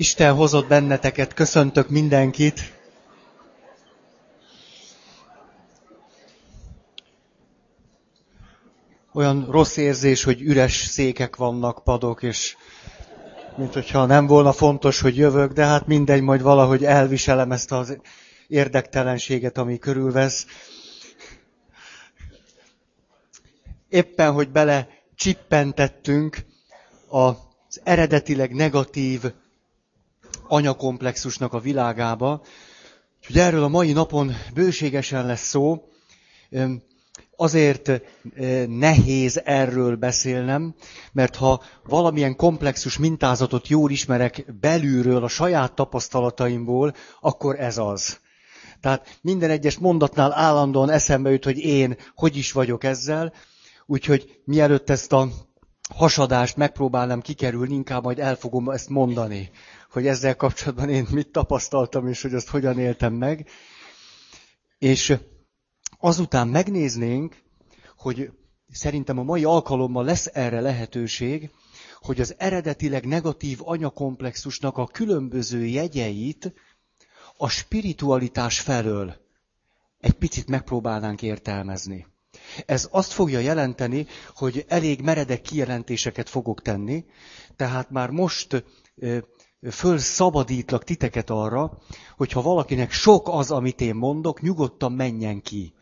Isten hozott benneteket, köszöntök mindenkit. Olyan rossz érzés, hogy üres székek vannak, padok, és mint hogyha nem volna fontos, hogy jövök, de hát mindegy, majd valahogy elviselem ezt az érdektelenséget, ami körülvesz. Éppen, hogy bele csippentettünk az eredetileg negatív anyakomplexusnak a világába. Úgyhogy erről a mai napon bőségesen lesz szó. Azért nehéz erről beszélnem, mert ha valamilyen komplexus mintázatot jól ismerek belülről, a saját tapasztalataimból, akkor ez az. Tehát minden egyes mondatnál állandóan eszembe jut, hogy én hogy is vagyok ezzel, úgyhogy mielőtt ezt a hasadást megpróbálnám kikerülni, inkább majd el fogom ezt mondani hogy ezzel kapcsolatban én mit tapasztaltam, és hogy azt hogyan éltem meg. És azután megnéznénk, hogy szerintem a mai alkalommal lesz erre lehetőség, hogy az eredetileg negatív anyakomplexusnak a különböző jegyeit a spiritualitás felől egy picit megpróbálnánk értelmezni. Ez azt fogja jelenteni, hogy elég meredek kijelentéseket fogok tenni, tehát már most fölszabadítlak titeket arra, hogyha valakinek sok az, amit én mondok, nyugodtan menjen ki.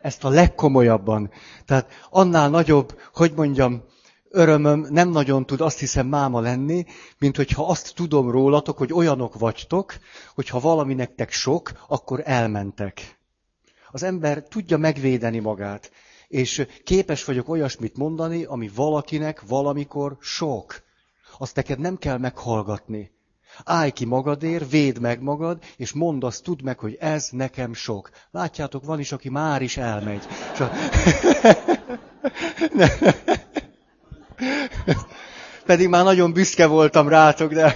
Ezt a legkomolyabban. Tehát annál nagyobb, hogy mondjam, örömöm nem nagyon tud azt hiszem máma lenni, mint hogyha azt tudom rólatok, hogy olyanok vagytok, hogyha valami nektek sok, akkor elmentek. Az ember tudja megvédeni magát, és képes vagyok olyasmit mondani, ami valakinek valamikor sok azt neked nem kell meghallgatni. Állj ki magadért, védd meg magad, és mondd azt, tudd meg, hogy ez nekem sok. Látjátok, van is, aki már is elmegy. a... Pedig már nagyon büszke voltam rátok, de,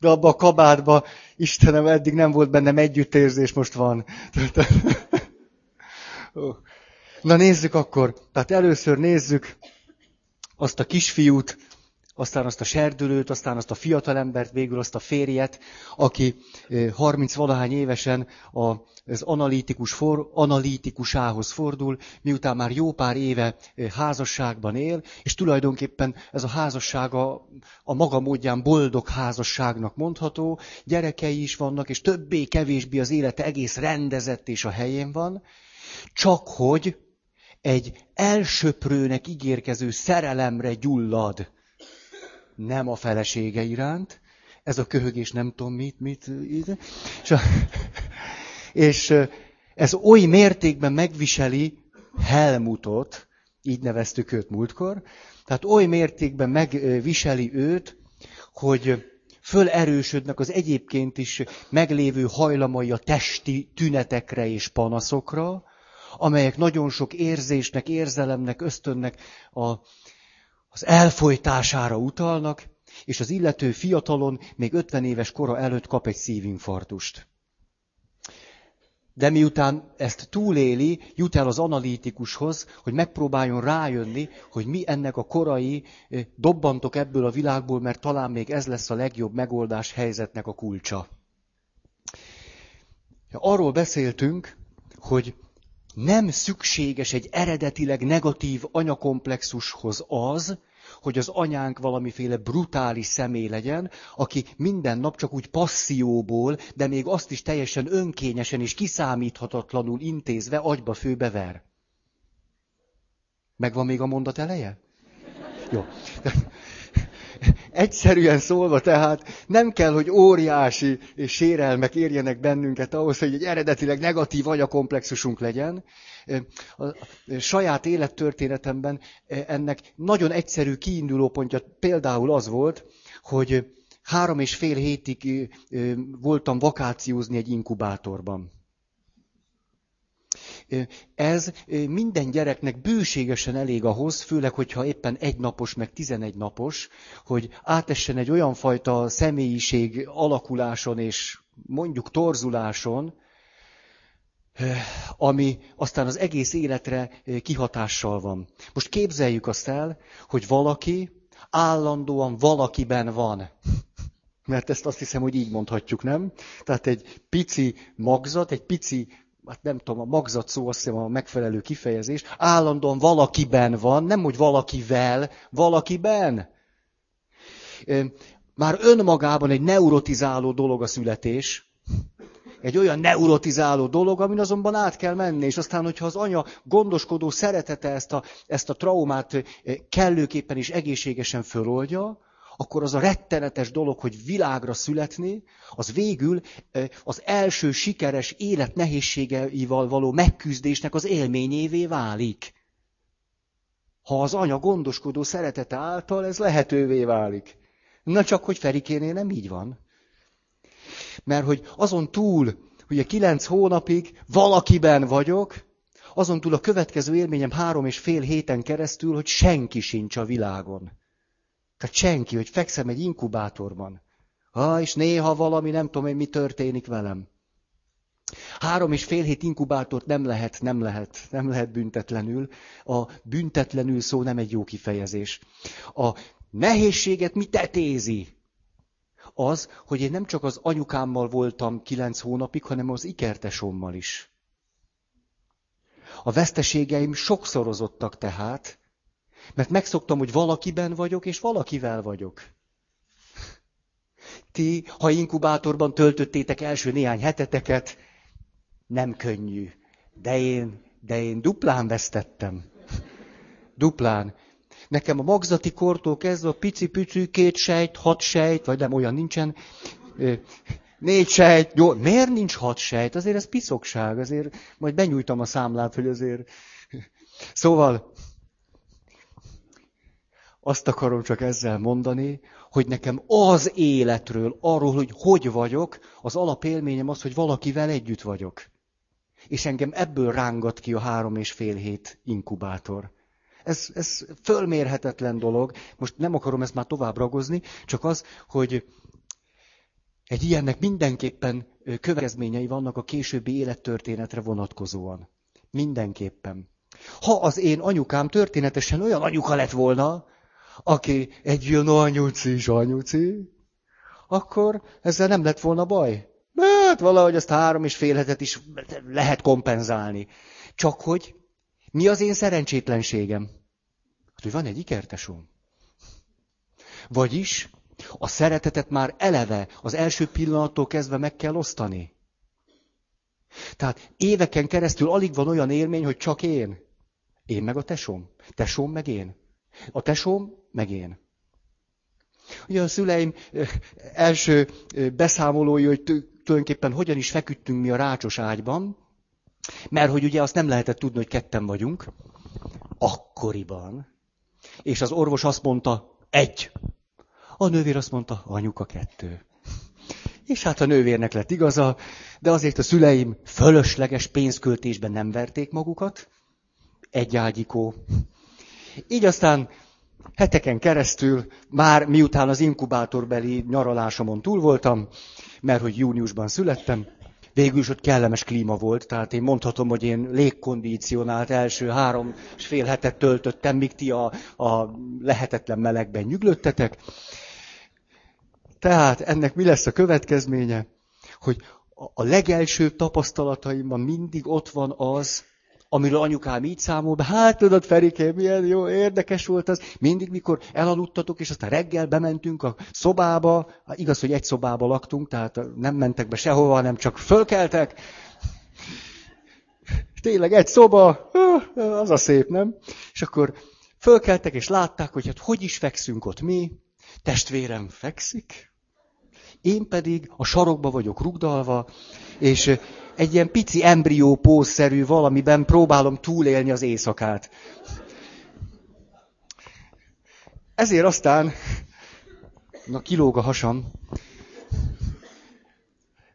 de abba a kabátba, Istenem, eddig nem volt bennem együttérzés, most van. Na nézzük akkor. Tehát először nézzük azt a kisfiút, aztán azt a serdülőt, aztán azt a fiatalembert, végül azt a férjet, aki 30 valahány évesen az analitikus for, analitikusához fordul, miután már jó pár éve házasságban él, és tulajdonképpen ez a házasság a, a maga módján boldog házasságnak mondható, gyerekei is vannak, és többé-kevésbé az élete egész rendezett és a helyén van, csak hogy egy elsöprőnek ígérkező szerelemre gyullad, nem a felesége iránt, ez a köhögés nem tudom mit, mit, és, a, és ez oly mértékben megviseli Helmutot, így neveztük őt múltkor, tehát oly mértékben megviseli őt, hogy fölerősödnek az egyébként is meglévő hajlamai a testi tünetekre és panaszokra, amelyek nagyon sok érzésnek, érzelemnek, ösztönnek a, az elfolytására utalnak, és az illető fiatalon, még 50 éves kora előtt kap egy szívinfarktust. De miután ezt túléli, jut el az analitikushoz, hogy megpróbáljon rájönni, hogy mi ennek a korai dobbantok ebből a világból, mert talán még ez lesz a legjobb megoldás helyzetnek a kulcsa. Arról beszéltünk, hogy nem szükséges egy eredetileg negatív anyakomplexushoz az, hogy az anyánk valamiféle brutális személy legyen, aki minden nap csak úgy passzióból, de még azt is teljesen önkényesen és kiszámíthatatlanul intézve agyba főbe ver. Megvan még a mondat eleje? Jó. Egyszerűen szólva tehát nem kell, hogy óriási sérelmek érjenek bennünket ahhoz, hogy egy eredetileg negatív agyakomplexusunk legyen. A saját élettörténetemben ennek nagyon egyszerű kiindulópontja például az volt, hogy három és fél hétig voltam vakációzni egy inkubátorban. Ez minden gyereknek bőségesen elég ahhoz, főleg, hogyha éppen egy napos, meg tizenegy napos, hogy átessen egy olyan fajta személyiség alakuláson és mondjuk torzuláson, ami aztán az egész életre kihatással van. Most képzeljük azt el, hogy valaki állandóan valakiben van. Mert ezt azt hiszem, hogy így mondhatjuk, nem? Tehát egy pici magzat, egy pici, hát nem tudom, a magzat szó azt hiszem a megfelelő kifejezés, állandóan valakiben van, nem hogy valakivel, valakiben. Már önmagában egy neurotizáló dolog a születés, egy olyan neurotizáló dolog, amin azonban át kell menni, és aztán, hogyha az anya gondoskodó szeretete ezt a, ezt a traumát kellőképpen és egészségesen föloldja, akkor az a rettenetes dolog, hogy világra születni, az végül az első sikeres élet nehézségeivel való megküzdésnek az élményévé válik. Ha az anya gondoskodó szeretete által ez lehetővé válik. Na csak, hogy Ferikénél nem így van. Mert hogy azon túl, ugye kilenc hónapig valakiben vagyok, azon túl a következő élményem három és fél héten keresztül, hogy senki sincs a világon. Tehát senki, hogy fekszem egy inkubátorban. Ha, és néha valami, nem tudom hogy mi történik velem. Három és fél hét inkubátort nem lehet, nem lehet, nem lehet büntetlenül. A büntetlenül szó nem egy jó kifejezés. A nehézséget mi tetézi? Az, hogy én nem csak az anyukámmal voltam kilenc hónapig, hanem az ikertesommal is. A veszteségeim sokszorozottak tehát, mert megszoktam, hogy valakiben vagyok, és valakivel vagyok. Ti, ha inkubátorban töltöttétek első néhány heteteket, nem könnyű. De én, de én duplán vesztettem. Duplán. Nekem a magzati kortól kezdve a pici-pici két sejt, hat sejt, vagy nem olyan nincsen, négy sejt, jó, miért nincs hat sejt? Azért ez piszokság, azért majd benyújtam a számlát, hogy azért... Szóval, azt akarom csak ezzel mondani, hogy nekem az életről, arról, hogy hogy vagyok, az alapélményem az, hogy valakivel együtt vagyok. És engem ebből rángat ki a három és fél hét inkubátor. Ez, ez fölmérhetetlen dolog. Most nem akarom ezt már tovább ragozni, csak az, hogy egy ilyennek mindenképpen következményei vannak a későbbi élettörténetre vonatkozóan. Mindenképpen. Ha az én anyukám történetesen olyan anyuka lett volna, aki egy ilyen anyuci anyuci, akkor ezzel nem lett volna baj. Hát valahogy azt három és fél hetet is lehet kompenzálni. Csak hogy mi az én szerencsétlenségem? Hát, hogy van egy ikertesom. Vagyis a szeretetet már eleve, az első pillanattól kezdve meg kell osztani. Tehát éveken keresztül alig van olyan élmény, hogy csak én. Én meg a tesom. Tesom meg én. A tesóm meg én. Ugye a szüleim első beszámolói, hogy tulajdonképpen hogyan is feküdtünk mi a rácsos ágyban, mert hogy ugye azt nem lehetett tudni, hogy ketten vagyunk, akkoriban. És az orvos azt mondta, egy. A nővér azt mondta, anyuka kettő. És hát a nővérnek lett igaza, de azért a szüleim fölösleges pénzköltésben nem verték magukat. Egy ágyikó. Így aztán heteken keresztül, már miután az inkubátorbeli nyaralásomon túl voltam, mert hogy júniusban születtem, végül is ott kellemes klíma volt, tehát én mondhatom, hogy én légkondicionált első három és fél hetet töltöttem, míg ti a, a lehetetlen melegben nyüglöttetek. Tehát ennek mi lesz a következménye? Hogy a legelsőbb tapasztalataimban mindig ott van az, amiről anyukám így számol be, hát tudod, Ferike, milyen jó, érdekes volt az. Mindig, mikor elaludtatok, és aztán reggel bementünk a szobába, hát igaz, hogy egy szobába laktunk, tehát nem mentek be sehova, hanem csak fölkeltek. Tényleg egy szoba, az a szép, nem? És akkor fölkeltek, és látták, hogy hát hogy is fekszünk ott mi. Testvérem fekszik, én pedig a sarokba vagyok rugdalva, és egy ilyen pici embrió pózszerű valamiben próbálom túlélni az éjszakát. Ezért aztán, na kilóg a hasam,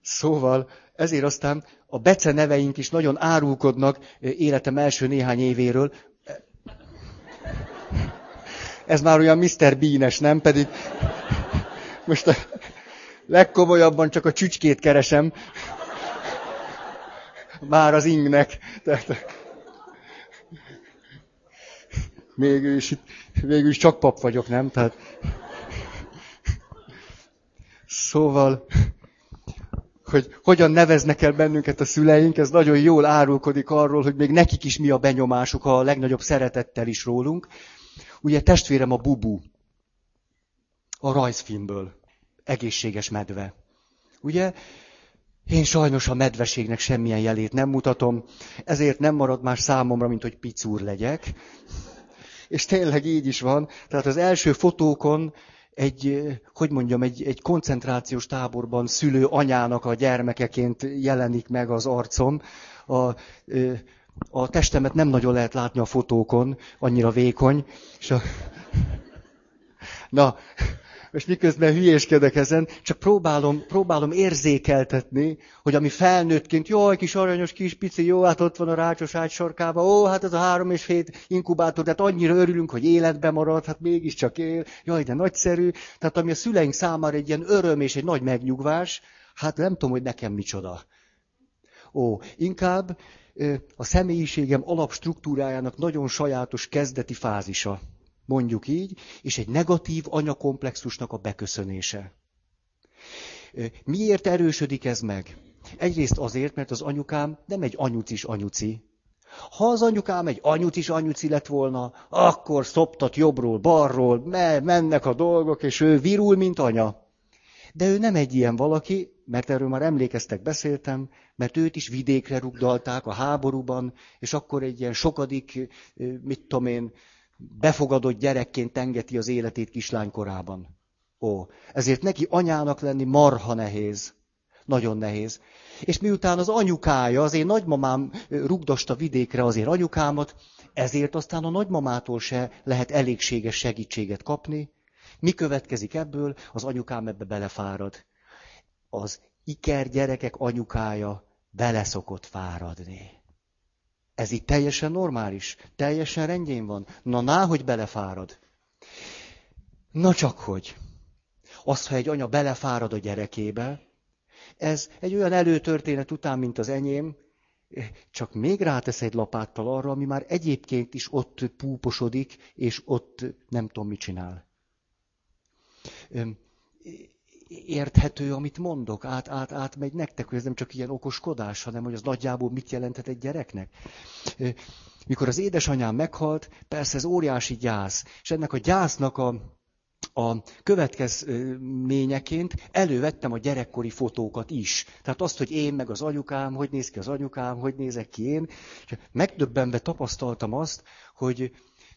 szóval ezért aztán a bece neveink is nagyon árulkodnak életem első néhány évéről. Ez már olyan Mr. Bean-es, nem? Pedig most a legkomolyabban csak a csücskét keresem már az ingnek. Tehát... Végül is, végül is csak pap vagyok, nem? Tehát... Szóval, hogy hogyan neveznek el bennünket a szüleink, ez nagyon jól árulkodik arról, hogy még nekik is mi a benyomásuk a legnagyobb szeretettel is rólunk. Ugye testvérem a Bubu, a rajzfilmből, egészséges medve. Ugye? Én sajnos a medveségnek semmilyen jelét nem mutatom, ezért nem marad más számomra, mint hogy picúr legyek. És tényleg így is van. Tehát az első fotókon egy, hogy mondjam, egy, egy koncentrációs táborban szülő anyának a gyermekeként jelenik meg az arcom. A, a testemet nem nagyon lehet látni a fotókon, annyira vékony. És a... Na, most miközben hülyéskedek ezen, csak próbálom, próbálom érzékeltetni, hogy ami felnőttként, egy kis aranyos kis pici, jó, hát ott van a rácsos ágy sarkába, ó, hát ez a három és fél inkubátor, tehát annyira örülünk, hogy életbe marad, hát mégiscsak él, jaj, de nagyszerű. Tehát ami a szüleink számára egy ilyen öröm és egy nagy megnyugvás, hát nem tudom, hogy nekem micsoda. Ó, inkább a személyiségem alapstruktúrájának nagyon sajátos kezdeti fázisa mondjuk így, és egy negatív anyakomplexusnak a beköszönése. Miért erősödik ez meg? Egyrészt azért, mert az anyukám nem egy anyucis anyuci. Ha az anyukám egy anyucis anyuci lett volna, akkor szoptat jobbról, balról, mennek a dolgok, és ő virul, mint anya. De ő nem egy ilyen valaki, mert erről már emlékeztek, beszéltem, mert őt is vidékre rugdalták a háborúban, és akkor egy ilyen sokadik, mit tudom én, befogadott gyerekként engeti az életét kislánykorában. Ó, ezért neki anyának lenni marha nehéz. Nagyon nehéz. És miután az anyukája, az én nagymamám rugdosta vidékre azért anyukámat, ezért aztán a nagymamától se lehet elégséges segítséget kapni. Mi következik ebből? Az anyukám ebbe belefárad. Az iker gyerekek anyukája beleszokott fáradni. Ez itt teljesen normális, teljesen rendjén van. Na, ná, hogy belefárad. Na csak hogy. Az, ha egy anya belefárad a gyerekébe, ez egy olyan előtörténet után, mint az enyém, csak még rátesz egy lapáttal arra, ami már egyébként is ott púposodik, és ott nem tudom, mit csinál érthető, amit mondok, át, át, át megy nektek, hogy ez nem csak ilyen okoskodás, hanem hogy az nagyjából mit jelenthet egy gyereknek. Mikor az édesanyám meghalt, persze ez óriási gyász, és ennek a gyásznak a, a következményeként elővettem a gyerekkori fotókat is. Tehát azt, hogy én meg az anyukám, hogy néz ki az anyukám, hogy nézek ki én. És megdöbbenve tapasztaltam azt, hogy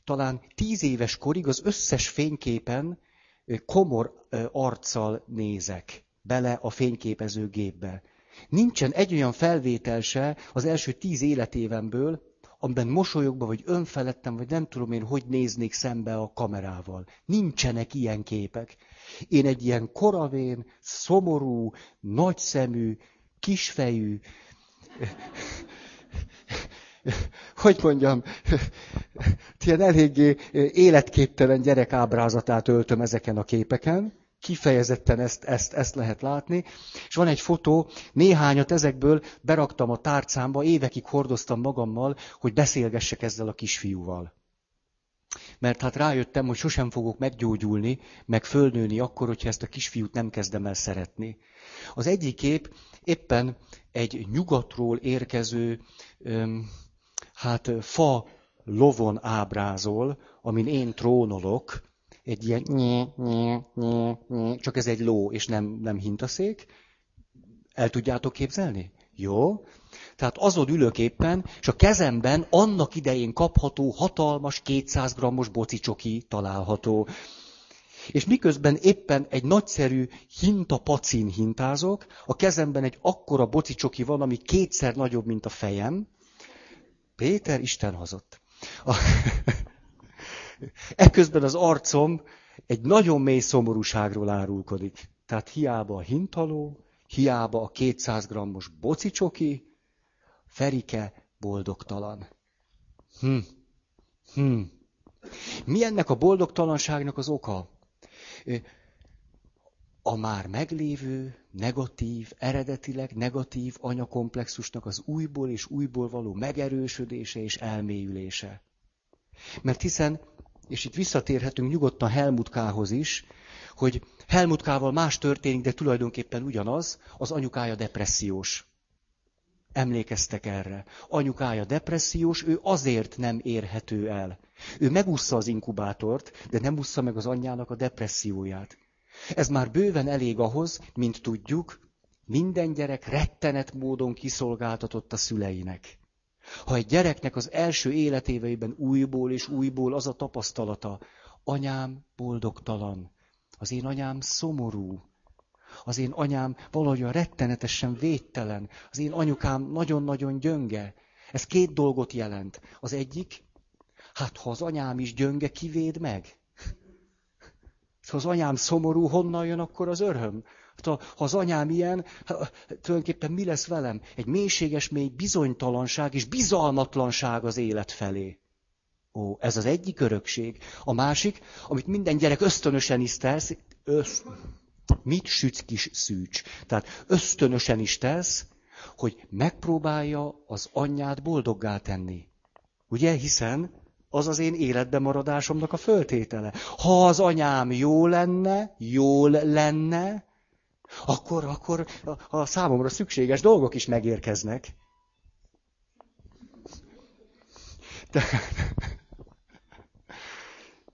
talán tíz éves korig az összes fényképen komor arccal nézek bele a fényképezőgépbe. Nincsen egy olyan felvétel se az első tíz életévemből, amiben mosolyogva, vagy önfelettem, vagy nem tudom én, hogy néznék szembe a kamerával. Nincsenek ilyen képek. Én egy ilyen koravén, szomorú, nagyszemű, kisfejű, hogy mondjam, ilyen eléggé életképtelen gyerek ábrázatát öltöm ezeken a képeken, kifejezetten ezt, ezt, ezt lehet látni. És van egy fotó, néhányat ezekből beraktam a tárcámba, évekig hordoztam magammal, hogy beszélgessek ezzel a kisfiúval. Mert hát rájöttem, hogy sosem fogok meggyógyulni, meg fölnőni akkor, hogyha ezt a kisfiút nem kezdem el szeretni. Az egyik kép éppen egy nyugatról érkező, hát fa lovon ábrázol, amin én trónolok, egy ilyen nye, nye, nye, nye, csak ez egy ló, és nem, nem hintaszék. El tudjátok képzelni? Jó. Tehát azon ülök éppen, és a kezemben annak idején kapható hatalmas 200 grammos bocicsoki található. És miközben éppen egy nagyszerű hinta pacin hintázok, a kezemben egy akkora bocicsoki van, ami kétszer nagyobb, mint a fejem. Péter, Isten hazott. A... Ekközben az arcom egy nagyon mély szomorúságról árulkodik. Tehát hiába a hintaló, hiába a 200 grammos bocicsoki, Ferike boldogtalan. Hm. Hm. Mi ennek a boldogtalanságnak az oka? A már meglévő, negatív, eredetileg negatív anyakomplexusnak az újból és újból való megerősödése és elmélyülése. Mert hiszen, és itt visszatérhetünk nyugodtan Helmutkához is, hogy Helmutkával más történik, de tulajdonképpen ugyanaz, az anyukája depressziós. Emlékeztek erre. Anyukája depressziós, ő azért nem érhető el. Ő megúszza az inkubátort, de nem úszza meg az anyjának a depresszióját. Ez már bőven elég ahhoz, mint tudjuk, minden gyerek rettenet módon kiszolgáltatott a szüleinek. Ha egy gyereknek az első életéveiben újból és újból az a tapasztalata, anyám boldogtalan, az én anyám szomorú, az én anyám valahogy rettenetesen védtelen, az én anyukám nagyon-nagyon gyönge. Ez két dolgot jelent. Az egyik, hát ha az anyám is gyönge, kivéd meg? Ha az anyám szomorú, honnan jön akkor az öröm? Hát ha, az anyám ilyen, tulajdonképpen mi lesz velem? Egy mélységes mély bizonytalanság és bizalmatlanság az élet felé. Ó, ez az egyik örökség. A másik, amit minden gyerek ösztönösen is tesz, ösz, mit süt kis szűcs. Tehát ösztönösen is tesz, hogy megpróbálja az anyját boldoggá tenni. Ugye, hiszen az az én életbe maradásomnak a föltétele. Ha az anyám jó lenne, jól lenne, akkor, akkor a, a számomra szükséges dolgok is megérkeznek. De,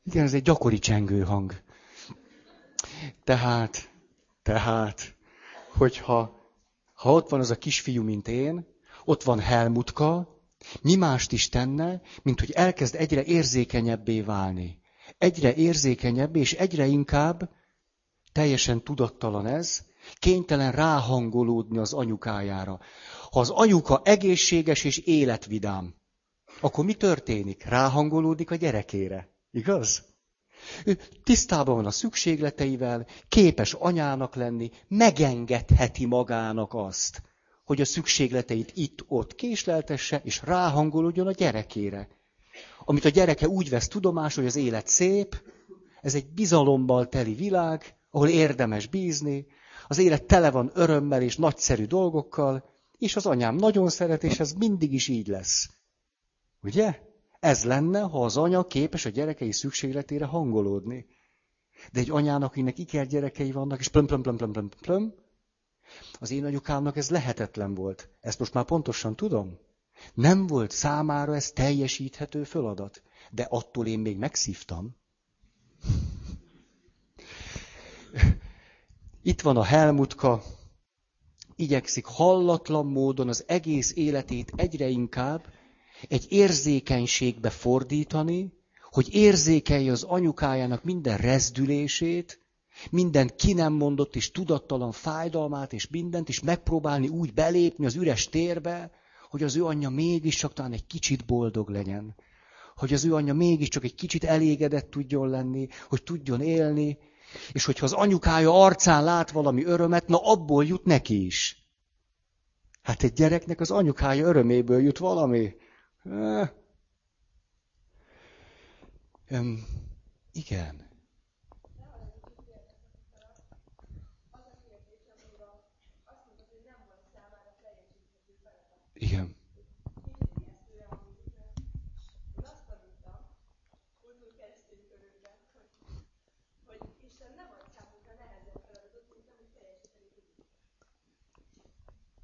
igen, ez egy gyakori csengő hang. Tehát, tehát, hogyha ha ott van az a kisfiú, mint én, ott van Helmutka, mi mást is tenne, mint hogy elkezd egyre érzékenyebbé válni. Egyre érzékenyebb, és egyre inkább, teljesen tudattalan ez, kénytelen ráhangolódni az anyukájára. Ha az anyuka egészséges és életvidám, akkor mi történik? Ráhangolódik a gyerekére. Igaz? Ő tisztában van a szükségleteivel, képes anyának lenni, megengedheti magának azt, hogy a szükségleteit itt-ott késleltesse, és ráhangolódjon a gyerekére. Amit a gyereke úgy vesz tudomásul, hogy az élet szép, ez egy bizalommal teli világ, ahol érdemes bízni, az élet tele van örömmel és nagyszerű dolgokkal, és az anyám nagyon szeret, és ez mindig is így lesz. Ugye? Ez lenne, ha az anya képes a gyerekei szükségletére hangolódni. De egy anyának, akinek iker gyerekei vannak, és plöm, plöm, plöm, plöm, plöm, plöm, az én anyukámnak ez lehetetlen volt. Ezt most már pontosan tudom. Nem volt számára ez teljesíthető feladat. De attól én még megszívtam. Itt van a Helmutka, igyekszik hallatlan módon az egész életét egyre inkább egy érzékenységbe fordítani, hogy érzékelje az anyukájának minden rezdülését, minden ki nem mondott és tudattalan fájdalmát és mindent, és megpróbálni úgy belépni az üres térbe, hogy az ő anyja mégiscsak talán egy kicsit boldog legyen. Hogy az ő anyja mégiscsak egy kicsit elégedett tudjon lenni, hogy tudjon élni, és hogyha az anyukája arcán lát valami örömet, na abból jut neki is. Hát egy gyereknek az anyukája öröméből jut valami. Um, igen. Igen.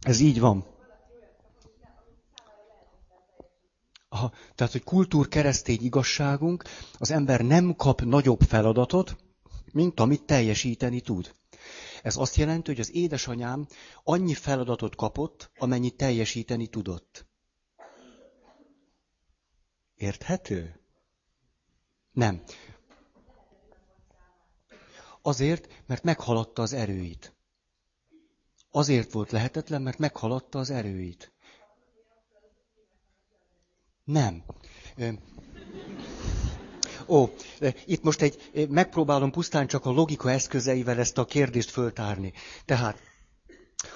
Ez így van. Aha, tehát, hogy kultúr keresztény igazságunk, az ember nem kap nagyobb feladatot, mint amit teljesíteni tud. Ez azt jelenti, hogy az édesanyám annyi feladatot kapott, amennyi teljesíteni tudott. Érthető? Nem. Azért, mert meghaladta az erőit. Azért volt lehetetlen, mert meghaladta az erőit. Nem. Ó, itt most egy, megpróbálom pusztán csak a logika eszközeivel ezt a kérdést föltárni. Tehát,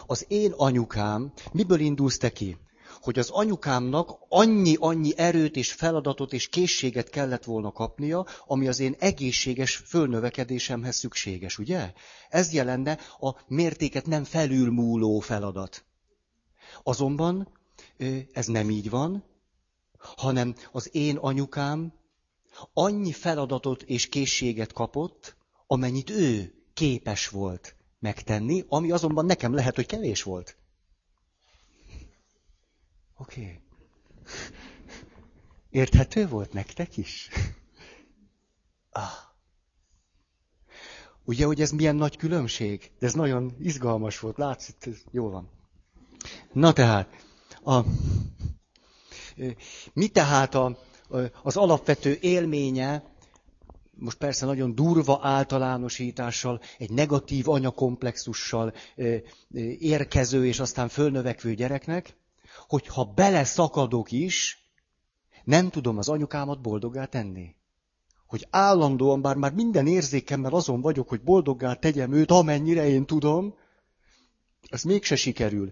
az én anyukám, miből indulsz te ki? Hogy az anyukámnak annyi-annyi erőt és feladatot és készséget kellett volna kapnia, ami az én egészséges fölnövekedésemhez szükséges, ugye? Ez jelenne a mértéket nem felülmúló feladat. Azonban ez nem így van, hanem az én anyukám annyi feladatot és készséget kapott, amennyit ő képes volt megtenni, ami azonban nekem lehet, hogy kevés volt. Oké. Okay. Érthető volt nektek is? Ah. Ugye, hogy ez milyen nagy különbség? De ez nagyon izgalmas volt, látszik, ez jó van. Na tehát, a, mi tehát a, az alapvető élménye, most persze nagyon durva általánosítással, egy negatív anyakomplexussal érkező és aztán fölnövekvő gyereknek, hogyha beleszakadok is, nem tudom az anyukámat boldoggá tenni. Hogy állandóan, bár már minden érzékemmel azon vagyok, hogy boldoggá tegyem őt, amennyire én tudom, az mégse sikerül.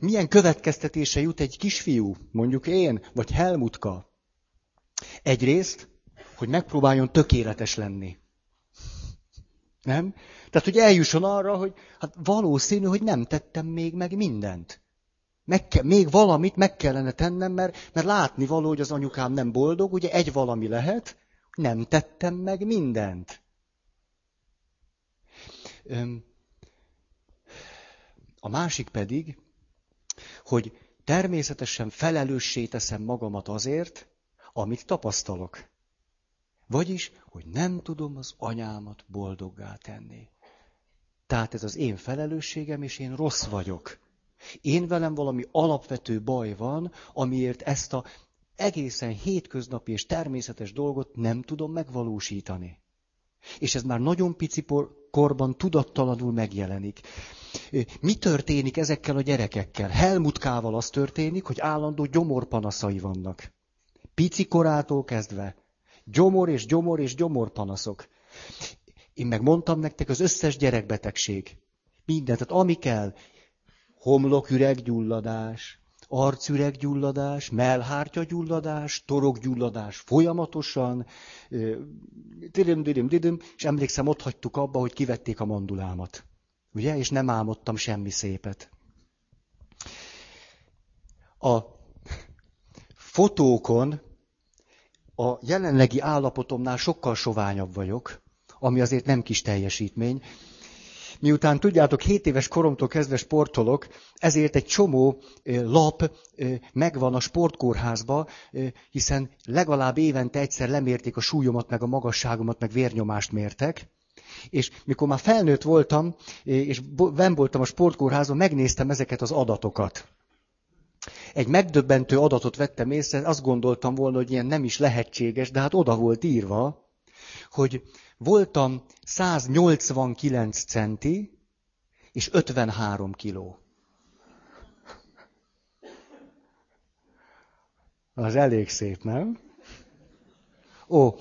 Milyen következtetése jut egy kisfiú, mondjuk én, vagy Helmutka? Egyrészt, hogy megpróbáljon tökéletes lenni. Nem? Tehát, hogy eljusson arra, hogy hát valószínű, hogy nem tettem még meg mindent. Meg ke, még valamit meg kellene tennem, mert, mert látni való, hogy az anyukám nem boldog, ugye egy valami lehet, nem tettem meg mindent. A másik pedig, hogy természetesen felelőssé teszem magamat azért, amit tapasztalok. Vagyis, hogy nem tudom az anyámat boldoggá tenni. Tehát ez az én felelősségem, és én rossz vagyok. Én velem valami alapvető baj van, amiért ezt a egészen hétköznapi és természetes dolgot nem tudom megvalósítani. És ez már nagyon pici korban tudattalanul megjelenik. Mi történik ezekkel a gyerekekkel? Helmutkával az történik, hogy állandó gyomorpanaszai vannak. Pici korától kezdve. Gyomor és gyomor és gyomorpanaszok. Én megmondtam nektek az összes gyerekbetegség. Mindent, tehát ami kell, homloküreggyulladás, arcüreggyulladás, mellhártyagyulladás, torokgyulladás folyamatosan, didim, didim, didim, és emlékszem, ott hagytuk abba, hogy kivették a mandulámat. Ugye? És nem álmodtam semmi szépet. A fotókon a jelenlegi állapotomnál sokkal soványabb vagyok, ami azért nem kis teljesítmény, Miután tudjátok, 7 éves koromtól kezdve sportolok, ezért egy csomó lap megvan a sportkórházba, hiszen legalább évente egyszer lemérték a súlyomat, meg a magasságomat, meg vérnyomást mértek. És mikor már felnőtt voltam, és ben voltam a sportkórházban, megnéztem ezeket az adatokat. Egy megdöbbentő adatot vettem észre, azt gondoltam volna, hogy ilyen nem is lehetséges, de hát oda volt írva, hogy voltam 189 centi és 53 kiló. Az elég szép, nem? Ó,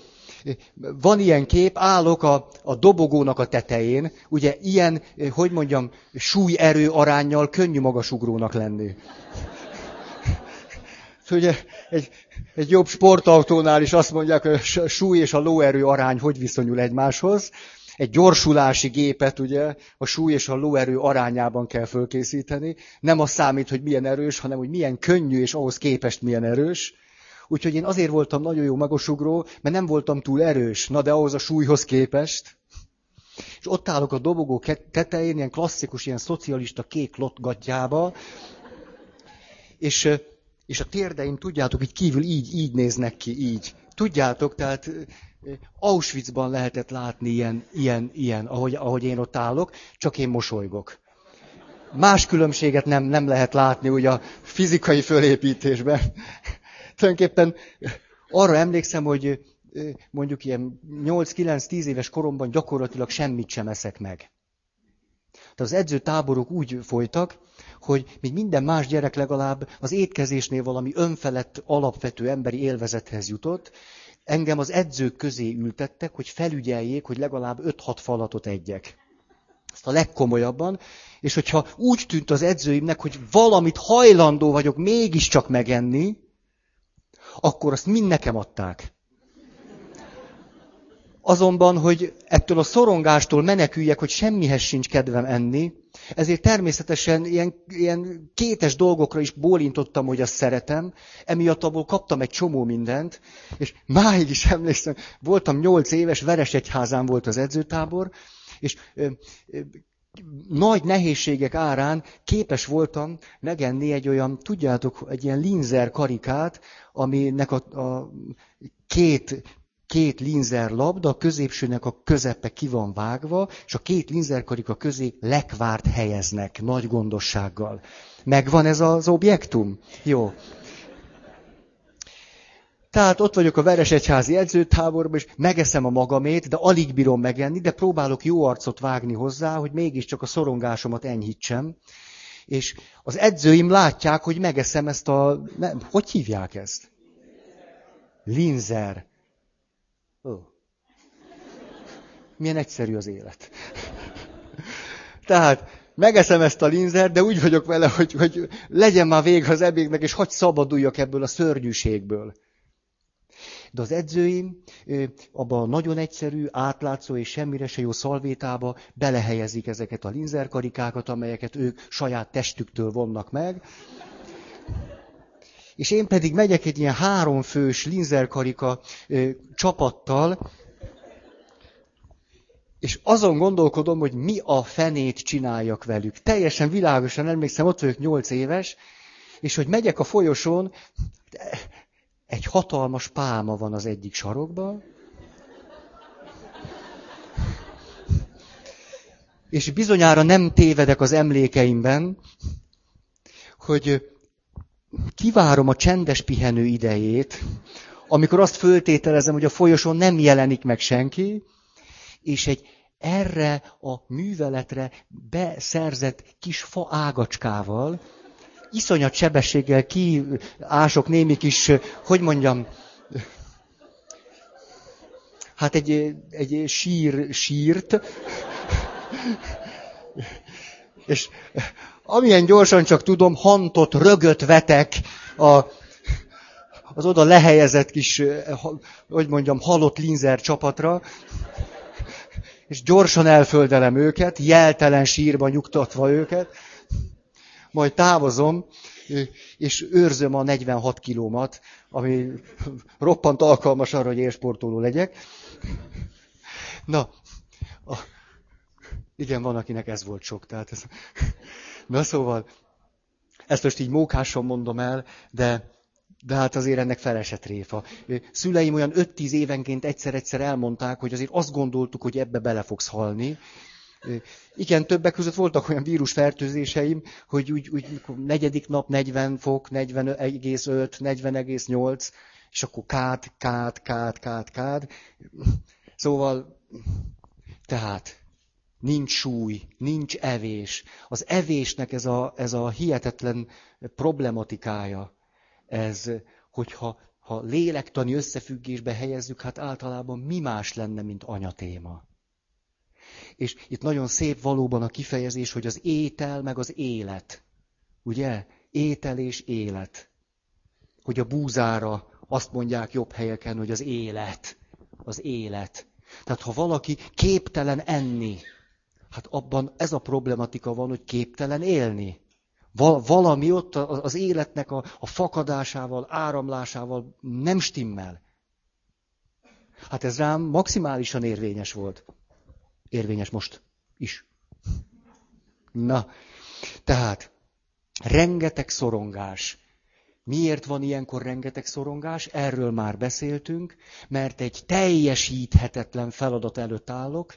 van ilyen kép, állok a, a dobogónak a tetején, ugye ilyen, hogy mondjam, súlyerő arányjal könnyű magasugrónak lenni. Ugye egy, egy jobb sportautónál is azt mondják, hogy a súly és a lóerő arány hogy viszonyul egymáshoz. Egy gyorsulási gépet ugye a súly és a lóerő arányában kell fölkészíteni. Nem az számít, hogy milyen erős, hanem hogy milyen könnyű és ahhoz képest milyen erős. Úgyhogy én azért voltam nagyon jó magosugró, mert nem voltam túl erős, na de ahhoz a súlyhoz képest. És ott állok a dobogó tetején, ilyen klasszikus, ilyen szocialista kék lotgatjába, és és a térdeim, tudjátok, így kívül így, így néznek ki, így. Tudjátok, tehát Auschwitzban lehetett látni ilyen, ilyen, ilyen, ahogy, ahogy én ott állok, csak én mosolygok. Más különbséget nem, nem lehet látni ugye a fizikai fölépítésben. Tulajdonképpen arra emlékszem, hogy mondjuk ilyen 8-9-10 éves koromban gyakorlatilag semmit sem eszek meg. Tehát az edzőtáborok úgy folytak, hogy még minden más gyerek legalább az étkezésnél valami önfelett, alapvető emberi élvezethez jutott, engem az edzők közé ültettek, hogy felügyeljék, hogy legalább 5-6 falatot egyek. Ezt a legkomolyabban. És hogyha úgy tűnt az edzőimnek, hogy valamit hajlandó vagyok mégiscsak megenni, akkor azt mind nekem adták. Azonban, hogy ettől a szorongástól meneküljek, hogy semmihez sincs kedvem enni, ezért természetesen ilyen, ilyen kétes dolgokra is bólintottam, hogy azt szeretem, emiatt abból kaptam egy csomó mindent, és máig is emlékszem, voltam nyolc éves, Veresegyházán volt az edzőtábor, és ö, ö, nagy nehézségek árán képes voltam megenni egy olyan, tudjátok, egy ilyen linzer karikát, aminek a, a két két linzer labda, a középsőnek a közepe ki van vágva, és a két linzerkarika közé lekvárt helyeznek nagy gondossággal. Megvan ez az objektum? Jó. Tehát ott vagyok a Veresegyházi edzőtáborban, és megeszem a magamét, de alig bírom megenni, de próbálok jó arcot vágni hozzá, hogy mégiscsak a szorongásomat enyhítsem. És az edzőim látják, hogy megeszem ezt a... Nem, hogy hívják ezt? Linzer. Ó. Milyen egyszerű az élet. Tehát megeszem ezt a linzert, de úgy vagyok vele, hogy, hogy legyen már vége az ebédnek, és hagy szabaduljak ebből a szörnyűségből. De az edzőim abba a nagyon egyszerű, átlátszó és semmire se jó szalvétába belehelyezik ezeket a linzerkarikákat, amelyeket ők saját testüktől vonnak meg. És én pedig megyek egy ilyen háromfős linzerkarika ö, csapattal, és azon gondolkodom, hogy mi a fenét csináljak velük. Teljesen világosan emlékszem, ott vagyok nyolc éves, és hogy megyek a folyosón, egy hatalmas pálma van az egyik sarokban, és bizonyára nem tévedek az emlékeimben, hogy kivárom a csendes pihenő idejét, amikor azt föltételezem, hogy a folyosón nem jelenik meg senki, és egy erre a műveletre beszerzett kis fa ágacskával, iszonyat sebességgel kiások némi kis, hogy mondjam, hát egy, egy sír, sírt, és amilyen gyorsan csak tudom, hantot, rögöt vetek a, az oda lehelyezett kis, hogy mondjam, halott linzer csapatra, és gyorsan elföldelem őket, jeltelen sírba nyugtatva őket, majd távozom, és őrzöm a 46 kilómat, ami roppant alkalmas arra, hogy érsportoló legyek. Na, a, igen, van, akinek ez volt sok. Tehát ez... Na szóval, ezt most így mókáson mondom el, de, de hát azért ennek felesett réfa. Szüleim olyan 5-10 évenként egyszer-egyszer elmondták, hogy azért azt gondoltuk, hogy ebbe bele fogsz halni, igen, többek között voltak olyan vírusfertőzéseim, hogy úgy, úgy negyedik nap 40 fok, 40,5, 40,8, és akkor kád, kád, kád, kád, kád. Szóval, tehát, nincs súly, nincs evés. Az evésnek ez a, ez a hihetetlen problematikája, ez, hogyha ha lélektani összefüggésbe helyezzük, hát általában mi más lenne, mint anyatéma. És itt nagyon szép valóban a kifejezés, hogy az étel meg az élet. Ugye? Étel és élet. Hogy a búzára azt mondják jobb helyeken, hogy az élet. Az élet. Tehát ha valaki képtelen enni, hát abban ez a problematika van, hogy képtelen élni. Val- valami ott az életnek a, a fakadásával, áramlásával nem stimmel. Hát ez rám maximálisan érvényes volt érvényes most is. Na, tehát rengeteg szorongás. Miért van ilyenkor rengeteg szorongás? Erről már beszéltünk, mert egy teljesíthetetlen feladat előtt állok,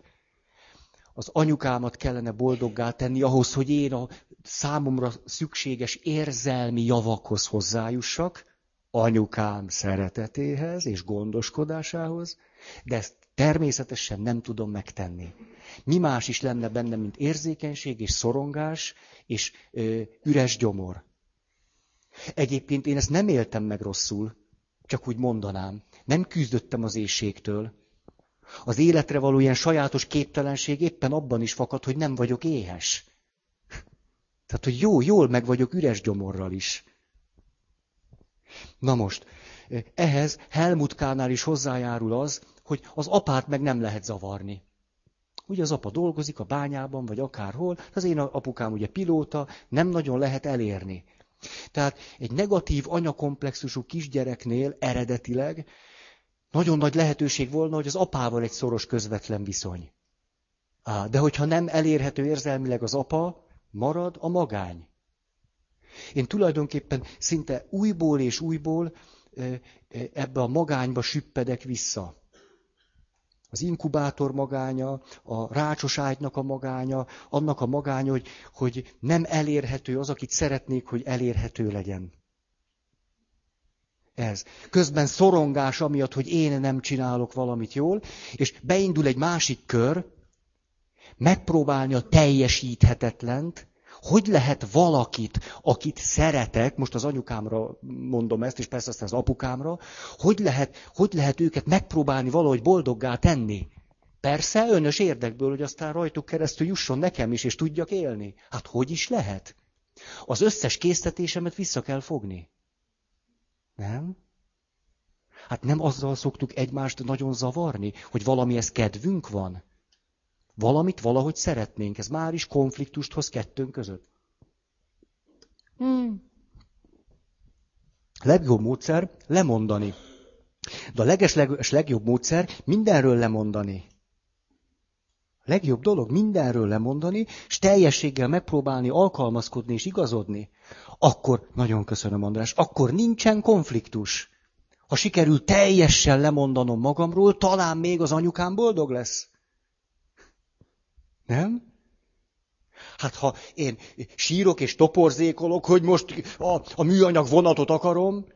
az anyukámat kellene boldoggá tenni ahhoz, hogy én a számomra szükséges érzelmi javakhoz hozzájussak, anyukám szeretetéhez és gondoskodásához, de ezt Természetesen nem tudom megtenni. Mi más is lenne benne, mint érzékenység és szorongás és ö, üres gyomor. Egyébként én ezt nem éltem meg rosszul, csak úgy mondanám. Nem küzdöttem az éjségtől. Az életre való ilyen sajátos képtelenség éppen abban is fakad, hogy nem vagyok éhes. Tehát, hogy jó, jól meg vagyok üres gyomorral is. Na most, ehhez Helmut Kánál is hozzájárul az, hogy az apát meg nem lehet zavarni. Ugye az apa dolgozik a bányában, vagy akárhol, az én apukám ugye pilóta, nem nagyon lehet elérni. Tehát egy negatív anyakomplexusú kisgyereknél eredetileg nagyon nagy lehetőség volna, hogy az apával egy szoros közvetlen viszony. Á, de hogyha nem elérhető érzelmileg az apa, marad a magány. Én tulajdonképpen szinte újból és újból ebbe a magányba süppedek vissza. Az inkubátor magánya, a rácsos ágynak a magánya, annak a magánya, hogy, hogy nem elérhető az, akit szeretnék, hogy elérhető legyen. Ez. Közben szorongás amiatt, hogy én nem csinálok valamit jól, és beindul egy másik kör, megpróbálni a teljesíthetetlent, hogy lehet valakit, akit szeretek, most az anyukámra mondom ezt, és persze aztán az apukámra, hogy lehet, hogy lehet őket megpróbálni valahogy boldoggá tenni? Persze önös érdekből, hogy aztán rajtuk keresztül jusson nekem is, és tudjak élni. Hát hogy is lehet? Az összes késztetésemet vissza kell fogni. Nem? Hát nem azzal szoktuk egymást nagyon zavarni, hogy valamihez kedvünk van. Valamit valahogy szeretnénk. Ez már is konfliktust hoz kettőnk között. Hmm. Legjobb módszer lemondani. De a leges legjobb módszer mindenről lemondani. A legjobb dolog mindenről lemondani, és teljességgel megpróbálni alkalmazkodni és igazodni. Akkor, nagyon köszönöm András, akkor nincsen konfliktus. Ha sikerül teljesen lemondanom magamról, talán még az anyukám boldog lesz. Nem? Hát ha én sírok és toporzékolok, hogy most a, a műanyag vonatot akarom,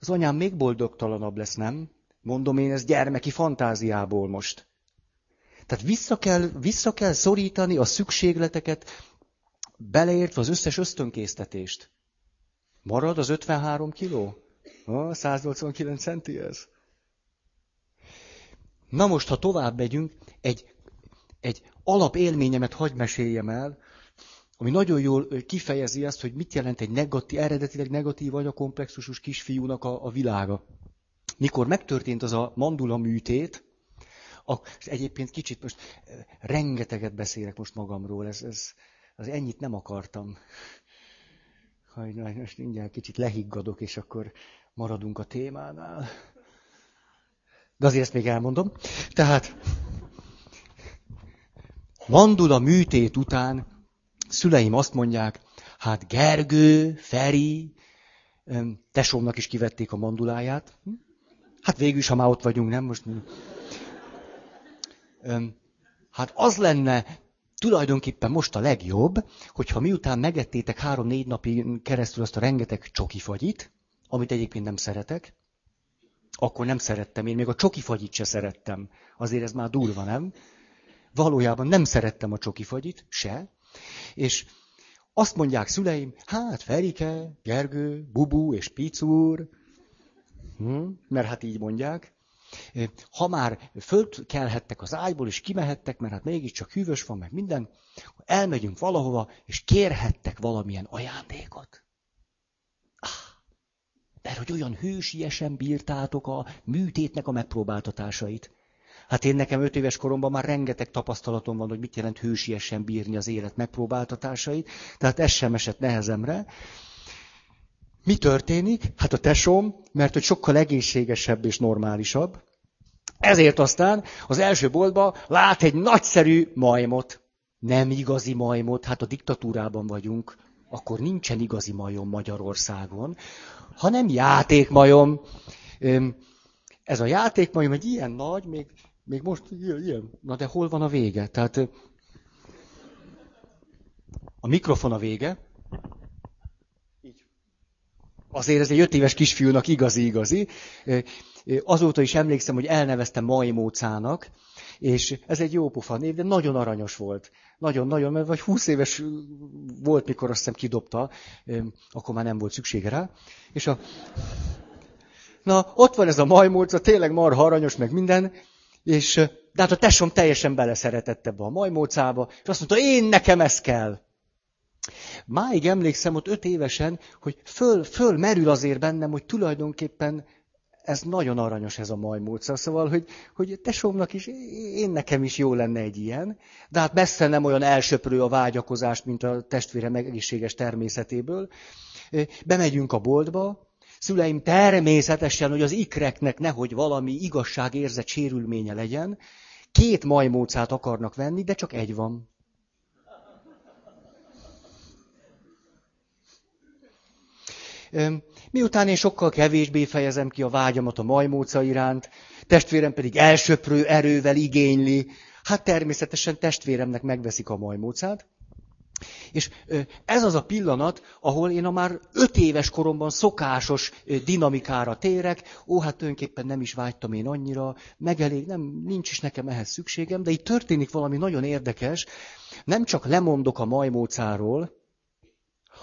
az anyám még boldogtalanabb lesz, nem? Mondom én ez gyermeki fantáziából most. Tehát vissza kell, vissza kell szorítani a szükségleteket, beleértve az összes ösztönkésztetést. Marad az 53 kiló? Ah, 189 centi ez. Na most, ha tovább megyünk, egy egy alapélményemet hagy meséljem el, ami nagyon jól kifejezi azt, hogy mit jelent egy negatív, eredetileg negatív anyakomplexusos kisfiúnak a, a világa. Mikor megtörtént az a mandula műtét, a, egyébként kicsit most rengeteget beszélek most magamról, ez, ez, az ennyit nem akartam. Haj, most mindjárt kicsit lehiggadok, és akkor maradunk a témánál. De azért ezt még elmondom. Tehát Mandula műtét után szüleim azt mondják, hát Gergő, Feri, tesómnak is kivették a manduláját. Hát végül is, ha már ott vagyunk, nem most. Hát az lenne tulajdonképpen most a legjobb, hogyha miután megettétek három-négy napi keresztül azt a rengeteg csokifagyit, amit egyébként nem szeretek, akkor nem szerettem. Én még a csokifagyit se szerettem. Azért ez már durva, nem? Valójában nem szerettem a csokifagyit, se. És azt mondják szüleim, hát Ferike, Gergő, Bubu és Picúr, hm, mert hát így mondják, ha már fölkelhettek az ágyból, és kimehettek, mert hát mégiscsak hűvös van, meg minden, elmegyünk valahova, és kérhettek valamilyen ajándékot. Ah, mert hogy olyan hősiesen bírtátok a műtétnek a megpróbáltatásait. Hát én nekem öt éves koromban már rengeteg tapasztalatom van, hogy mit jelent hősiesen bírni az élet megpróbáltatásait, tehát ez sem esett nehezemre. Mi történik? Hát a tesóm, mert hogy sokkal egészségesebb és normálisabb, ezért aztán az első boltba lát egy nagyszerű majmot. Nem igazi majmot, hát a diktatúrában vagyunk, akkor nincsen igazi majom Magyarországon, hanem játékmajom. Ez a játékmajom egy ilyen nagy, még még most ilyen, ilyen. Na de hol van a vége? Tehát a mikrofon a vége. Azért ez egy öt éves kisfiúnak igazi-igazi. Azóta is emlékszem, hogy elneveztem Majmócának, és ez egy jó pofa név, de nagyon aranyos volt. Nagyon-nagyon, mert vagy 20 éves volt, mikor azt hiszem kidobta, akkor már nem volt szüksége rá. És a... Na, ott van ez a majmóca, tényleg marha aranyos, meg minden, és, de hát a tesóm teljesen beleszeretett ebbe a majmócába, és azt mondta, én nekem ez kell. Máig emlékszem ott öt évesen, hogy föl, föl merül azért bennem, hogy tulajdonképpen ez nagyon aranyos ez a majmódszer. Szóval, hogy, hogy tesómnak is, én nekem is jó lenne egy ilyen, de hát messze nem olyan elsöprő a vágyakozást, mint a testvére egészséges természetéből. Bemegyünk a boltba, szüleim természetesen, hogy az ikreknek nehogy valami igazságérzet sérülménye legyen, két majmócát akarnak venni, de csak egy van. Miután én sokkal kevésbé fejezem ki a vágyamat a majmóca iránt, testvérem pedig elsöprő erővel igényli, hát természetesen testvéremnek megveszik a majmócát, és ez az a pillanat, ahol én a már öt éves koromban szokásos dinamikára térek, ó, hát tulajdonképpen nem is vágytam én annyira, megelég, nem, nincs is nekem ehhez szükségem, de itt történik valami nagyon érdekes, nem csak lemondok a majmócáról,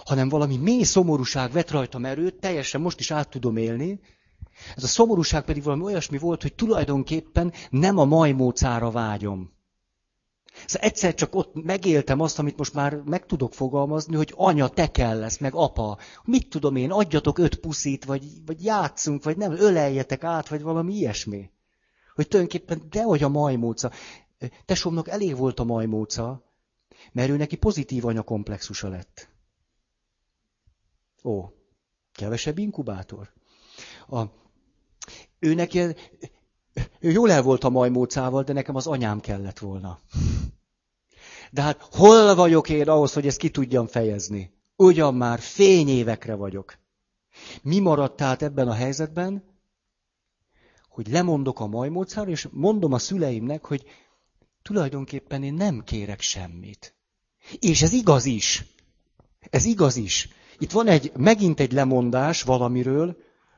hanem valami mély szomorúság vett rajtam erőt, teljesen most is át tudom élni. Ez a szomorúság pedig valami olyasmi volt, hogy tulajdonképpen nem a majmócára vágyom. Szóval egyszer csak ott megéltem azt, amit most már meg tudok fogalmazni, hogy anya, te kell lesz, meg apa. Mit tudom én, adjatok öt puszit, vagy, vagy játszunk, vagy nem, öleljetek át, vagy valami ilyesmi. Hogy tulajdonképpen dehogy a majmóca. Tesómnak elég volt a majmóca, mert ő neki pozitív anyakomplexusa lett. Ó, kevesebb inkubátor. A, ő neki, ő jól el volt a majmócával, de nekem az anyám kellett volna. De hát hol vagyok én ahhoz, hogy ezt ki tudjam fejezni? Ugyan már fényévekre vagyok. Mi maradt tehát ebben a helyzetben? Hogy lemondok a majmócára, és mondom a szüleimnek, hogy tulajdonképpen én nem kérek semmit. És ez igaz is. Ez igaz is. Itt van egy, megint egy lemondás valamiről,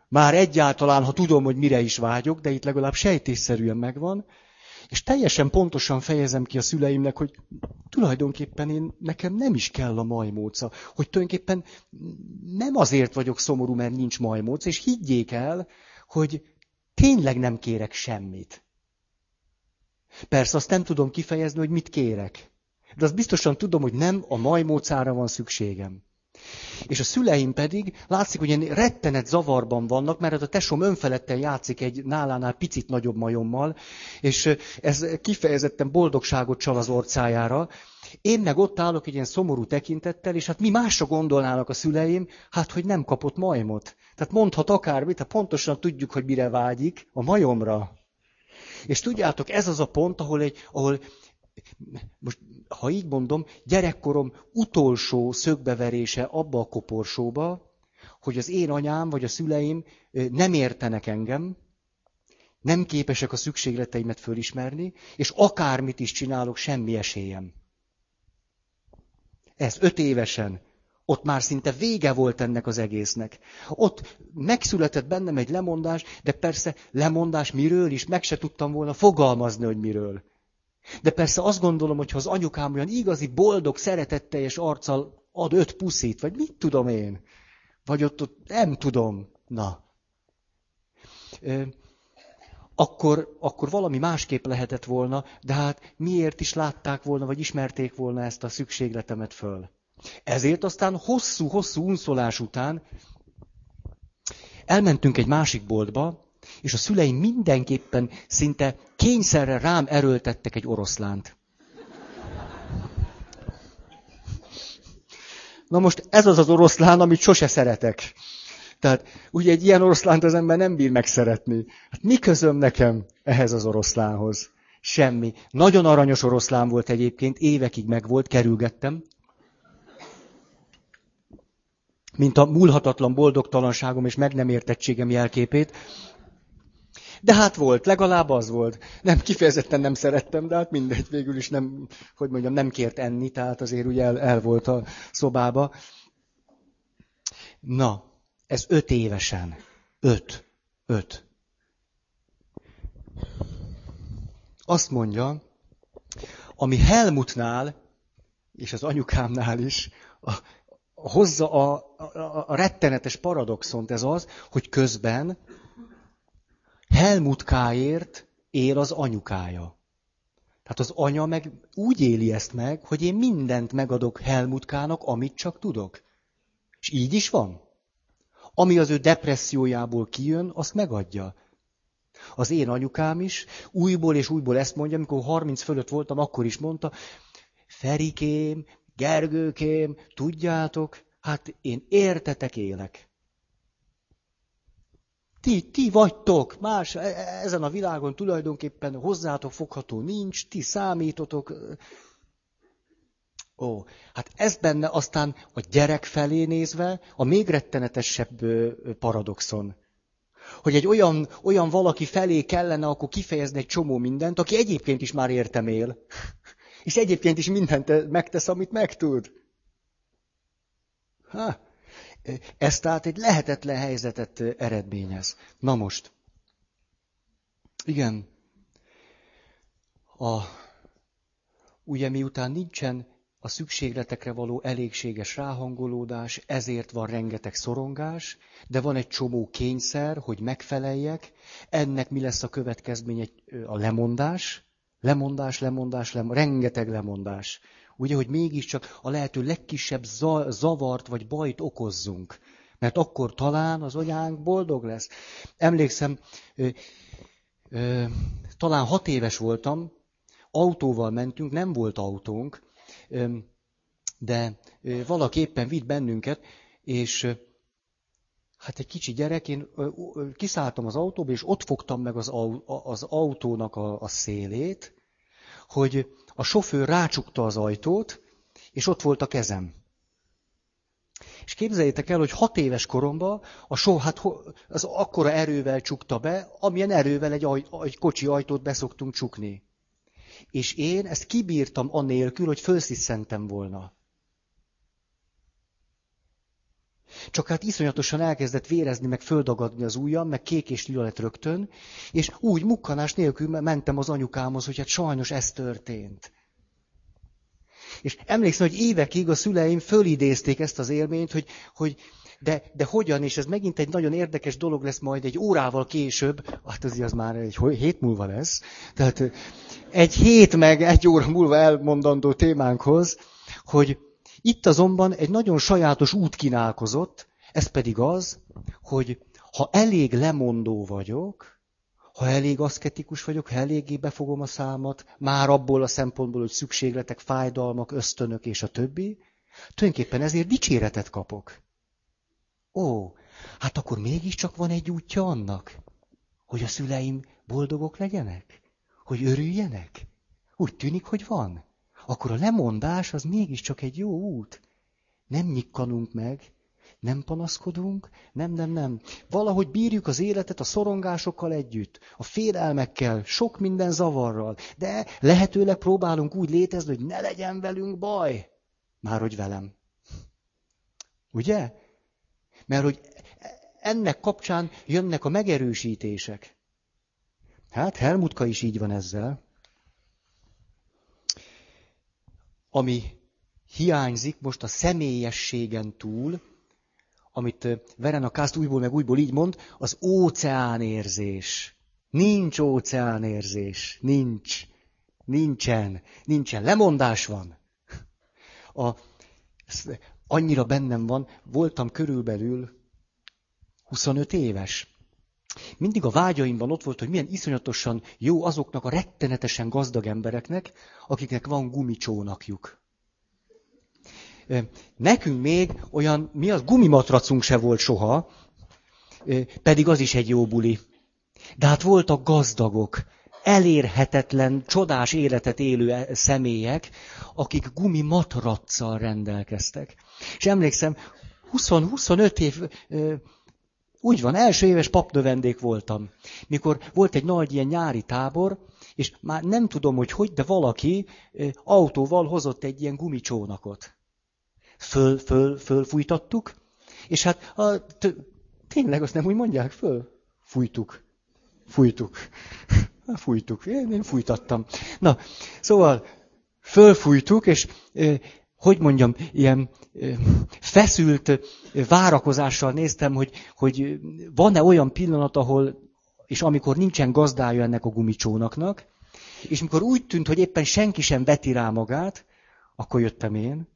már egyáltalán, ha tudom, hogy mire is vágyok, de itt legalább sejtésszerűen megvan, és teljesen pontosan fejezem ki a szüleimnek, hogy tulajdonképpen én, nekem nem is kell a majmóca. Hogy tulajdonképpen nem azért vagyok szomorú, mert nincs majmóca, és higgyék el, hogy tényleg nem kérek semmit. Persze azt nem tudom kifejezni, hogy mit kérek. De azt biztosan tudom, hogy nem a majmócára van szükségem. És a szüleim pedig, látszik, hogy ilyen rettenet zavarban vannak, mert a tesóm önfeledten játszik egy nálánál picit nagyobb majommal, és ez kifejezetten boldogságot csal az orcájára. Én meg ott állok egy ilyen szomorú tekintettel, és hát mi másra gondolnának a szüleim, hát hogy nem kapott majmot. Tehát mondhat akármit, hát pontosan tudjuk, hogy mire vágyik, a majomra. És tudjátok, ez az a pont, ahol, egy, ahol most ha így mondom, gyerekkorom utolsó szögbeverése abba a koporsóba, hogy az én anyám vagy a szüleim nem értenek engem, nem képesek a szükségleteimet fölismerni, és akármit is csinálok, semmi esélyem. Ez öt évesen. Ott már szinte vége volt ennek az egésznek. Ott megszületett bennem egy lemondás, de persze lemondás miről is, meg se tudtam volna fogalmazni, hogy miről. De persze azt gondolom, hogy ha az anyukám olyan igazi, boldog, szeretetteljes arccal ad öt puszit, vagy mit tudom én, vagy ott, ott nem tudom, na. Akkor, akkor valami másképp lehetett volna, de hát miért is látták volna, vagy ismerték volna ezt a szükségletemet föl. Ezért aztán hosszú-hosszú unszolás után elmentünk egy másik boltba, és a szüleim mindenképpen szinte kényszerre rám erőltettek egy oroszlánt. Na most ez az az oroszlán, amit sose szeretek. Tehát ugye egy ilyen oroszlánt az ember nem bír megszeretni. Hát mi közöm nekem ehhez az oroszlánhoz? Semmi. Nagyon aranyos oroszlán volt egyébként, évekig megvolt, kerülgettem. Mint a múlhatatlan boldogtalanságom és meg nem értettségem jelképét. De hát volt, legalább az volt. Nem, kifejezetten nem szerettem, de hát mindegy, végül is nem, hogy mondjam, nem kért enni, tehát azért ugye el, el volt a szobába. Na, ez öt évesen. Öt. Öt. Azt mondja, ami Helmutnál, és az anyukámnál is, a, hozza a, a, a rettenetes paradoxont ez az, hogy közben Helmutkáért él az anyukája. Tehát az anya meg úgy éli ezt meg, hogy én mindent megadok Helmutkának, amit csak tudok. És így is van. Ami az ő depressziójából kijön, azt megadja. Az én anyukám is újból és újból ezt mondja, amikor 30 fölött voltam, akkor is mondta, Ferikém, Gergőkém, tudjátok, hát én értetek élek. Ti, ti vagytok, más e, e, ezen a világon tulajdonképpen hozzátok fogható nincs, ti számítotok. Ó, hát ez benne aztán a gyerek felé nézve a még rettenetesebb paradoxon. Hogy egy olyan, olyan valaki felé kellene akkor kifejezni egy csomó mindent, aki egyébként is már értem él. És egyébként is mindent megtesz, amit megtud. Ha, ez tehát egy lehetetlen helyzetet eredményez. Na most. Igen. A, ugye miután nincsen a szükségletekre való elégséges ráhangolódás, ezért van rengeteg szorongás, de van egy csomó kényszer, hogy megfeleljek. Ennek mi lesz a következménye? A lemondás. Lemondás, lemondás, lemondás, rengeteg lemondás. Ugye, hogy mégiscsak a lehető legkisebb zavart vagy bajt okozzunk. Mert akkor talán az anyánk boldog lesz. Emlékszem, ö, ö, talán hat éves voltam, autóval mentünk, nem volt autónk, ö, de ö, valaki éppen vitt bennünket, és ö, hát egy kicsi gyerek, én kiszálltam az autóba, és ott fogtam meg az, au, az autónak a, a szélét, hogy a sofőr rácsukta az ajtót, és ott volt a kezem. És képzeljétek el, hogy hat éves koromban a so, hát az akkora erővel csukta be, amilyen erővel egy, aj, egy kocsi ajtót beszoktunk csukni. És én ezt kibírtam anélkül, hogy felsziszentem volna. Csak hát iszonyatosan elkezdett vérezni, meg földagadni az ujjam, meg kék és lila lett rögtön, és úgy mukkanás nélkül mentem az anyukámhoz, hogy hát sajnos ez történt. És emlékszem, hogy évekig a szüleim fölidézték ezt az élményt, hogy, hogy de, de hogyan, és ez megint egy nagyon érdekes dolog lesz majd egy órával később, hát az, az már egy hét múlva lesz, tehát egy hét meg egy óra múlva elmondandó témánkhoz, hogy itt azonban egy nagyon sajátos út kínálkozott, ez pedig az, hogy ha elég lemondó vagyok, ha elég aszketikus vagyok, ha eléggé befogom a számat, már abból a szempontból, hogy szükségletek, fájdalmak, ösztönök és a többi, tulajdonképpen ezért dicséretet kapok. Ó, hát akkor mégiscsak van egy útja annak, hogy a szüleim boldogok legyenek? Hogy örüljenek? Úgy tűnik, hogy van akkor a lemondás az mégiscsak egy jó út. Nem nyikkanunk meg, nem panaszkodunk, nem, nem, nem. Valahogy bírjuk az életet a szorongásokkal együtt, a félelmekkel, sok minden zavarral, de lehetőleg próbálunk úgy létezni, hogy ne legyen velünk baj. Már hogy velem. Ugye? Mert hogy ennek kapcsán jönnek a megerősítések. Hát Helmutka is így van ezzel. Ami hiányzik most a személyességen túl, amit Verena Kászt újból meg újból így mond, az óceánérzés. Nincs óceánérzés. Nincs. Nincsen. Nincsen. Lemondás van. A, annyira bennem van, voltam körülbelül 25 éves. Mindig a vágyaimban ott volt, hogy milyen iszonyatosan jó azoknak a rettenetesen gazdag embereknek, akiknek van gumicsónakjuk. Nekünk még olyan, mi az gumimatracunk se volt soha, pedig az is egy jó buli. De hát voltak gazdagok, elérhetetlen, csodás életet élő e- személyek, akik gumimatracsal rendelkeztek. És emlékszem, 20-25 év úgy van, első éves papnövendék voltam. Mikor volt egy nagy ilyen nyári tábor, és már nem tudom, hogy hogy, de valaki autóval hozott egy ilyen gumicsónakot. Föl, föl, fölfújtattuk, és hát a, t- tényleg azt nem úgy mondják, föl fújtuk. Fújtuk. Fújtuk. Én, én fújtattam. Na, szóval fölfújtuk, és hogy mondjam, ilyen feszült várakozással néztem, hogy, hogy van-e olyan pillanat, ahol, és amikor nincsen gazdája ennek a gumicsónaknak, és amikor úgy tűnt, hogy éppen senki sem veti rá magát, akkor jöttem én.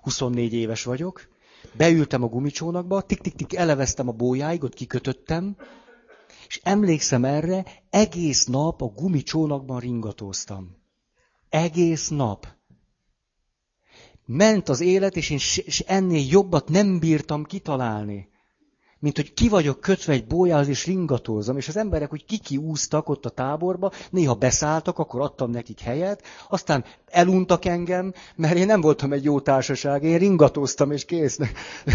24 éves vagyok, beültem a gumicsónakba, tik-tik-tik eleveztem a bójáig, ott kikötöttem, és emlékszem erre, egész nap a gumicsónakban ringatóztam. Egész nap. Ment az élet, és én ennél jobbat nem bírtam kitalálni mint hogy ki vagyok kötve egy bójához, és ringatózom, és az emberek hogy kiki úztak ott a táborba, néha beszálltak, akkor adtam nekik helyet, aztán eluntak engem, mert én nem voltam egy jó társaság, én ringatóztam, és kész.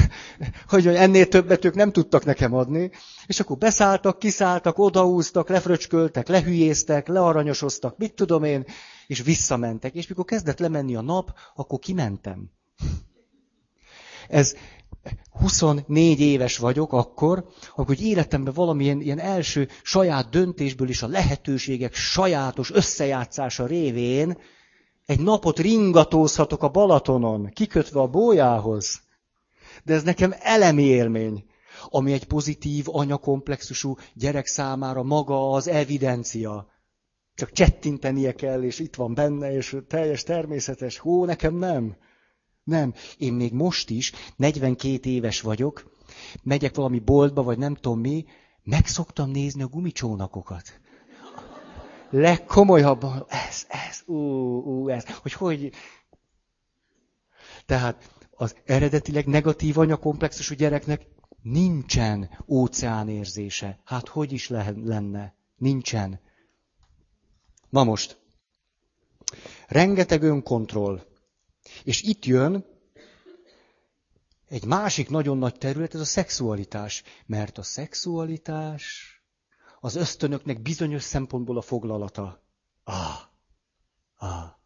hogy ennél többet ők nem tudtak nekem adni, és akkor beszálltak, kiszálltak, odaúztak, lefröcsköltek, lehülyéztek, learanyosoztak, mit tudom én, és visszamentek. És mikor kezdett lemenni a nap, akkor kimentem. Ez, 24 éves vagyok akkor, akkor életemben valamilyen ilyen első saját döntésből is a lehetőségek sajátos összejátszása révén egy napot ringatózhatok a Balatonon, kikötve a bójához. De ez nekem elemi élmény, ami egy pozitív, anyakomplexusú gyerek számára maga az evidencia. Csak csettintenie kell, és itt van benne, és teljes természetes. Hó, nekem nem. Nem. Én még most is, 42 éves vagyok, megyek valami boltba, vagy nem tudom mi, meg szoktam nézni a gumicsónakokat. Legkomolyabban, ez, ez, ú, ú, ez, hogy hogy... Tehát az eredetileg negatív anyakomplexusú gyereknek nincsen óceánérzése. Hát hogy is lenne? Nincsen. Na most, rengeteg önkontroll. És itt jön egy másik nagyon nagy terület, ez a szexualitás. Mert a szexualitás az ösztönöknek bizonyos szempontból a foglalata. Ah, ah.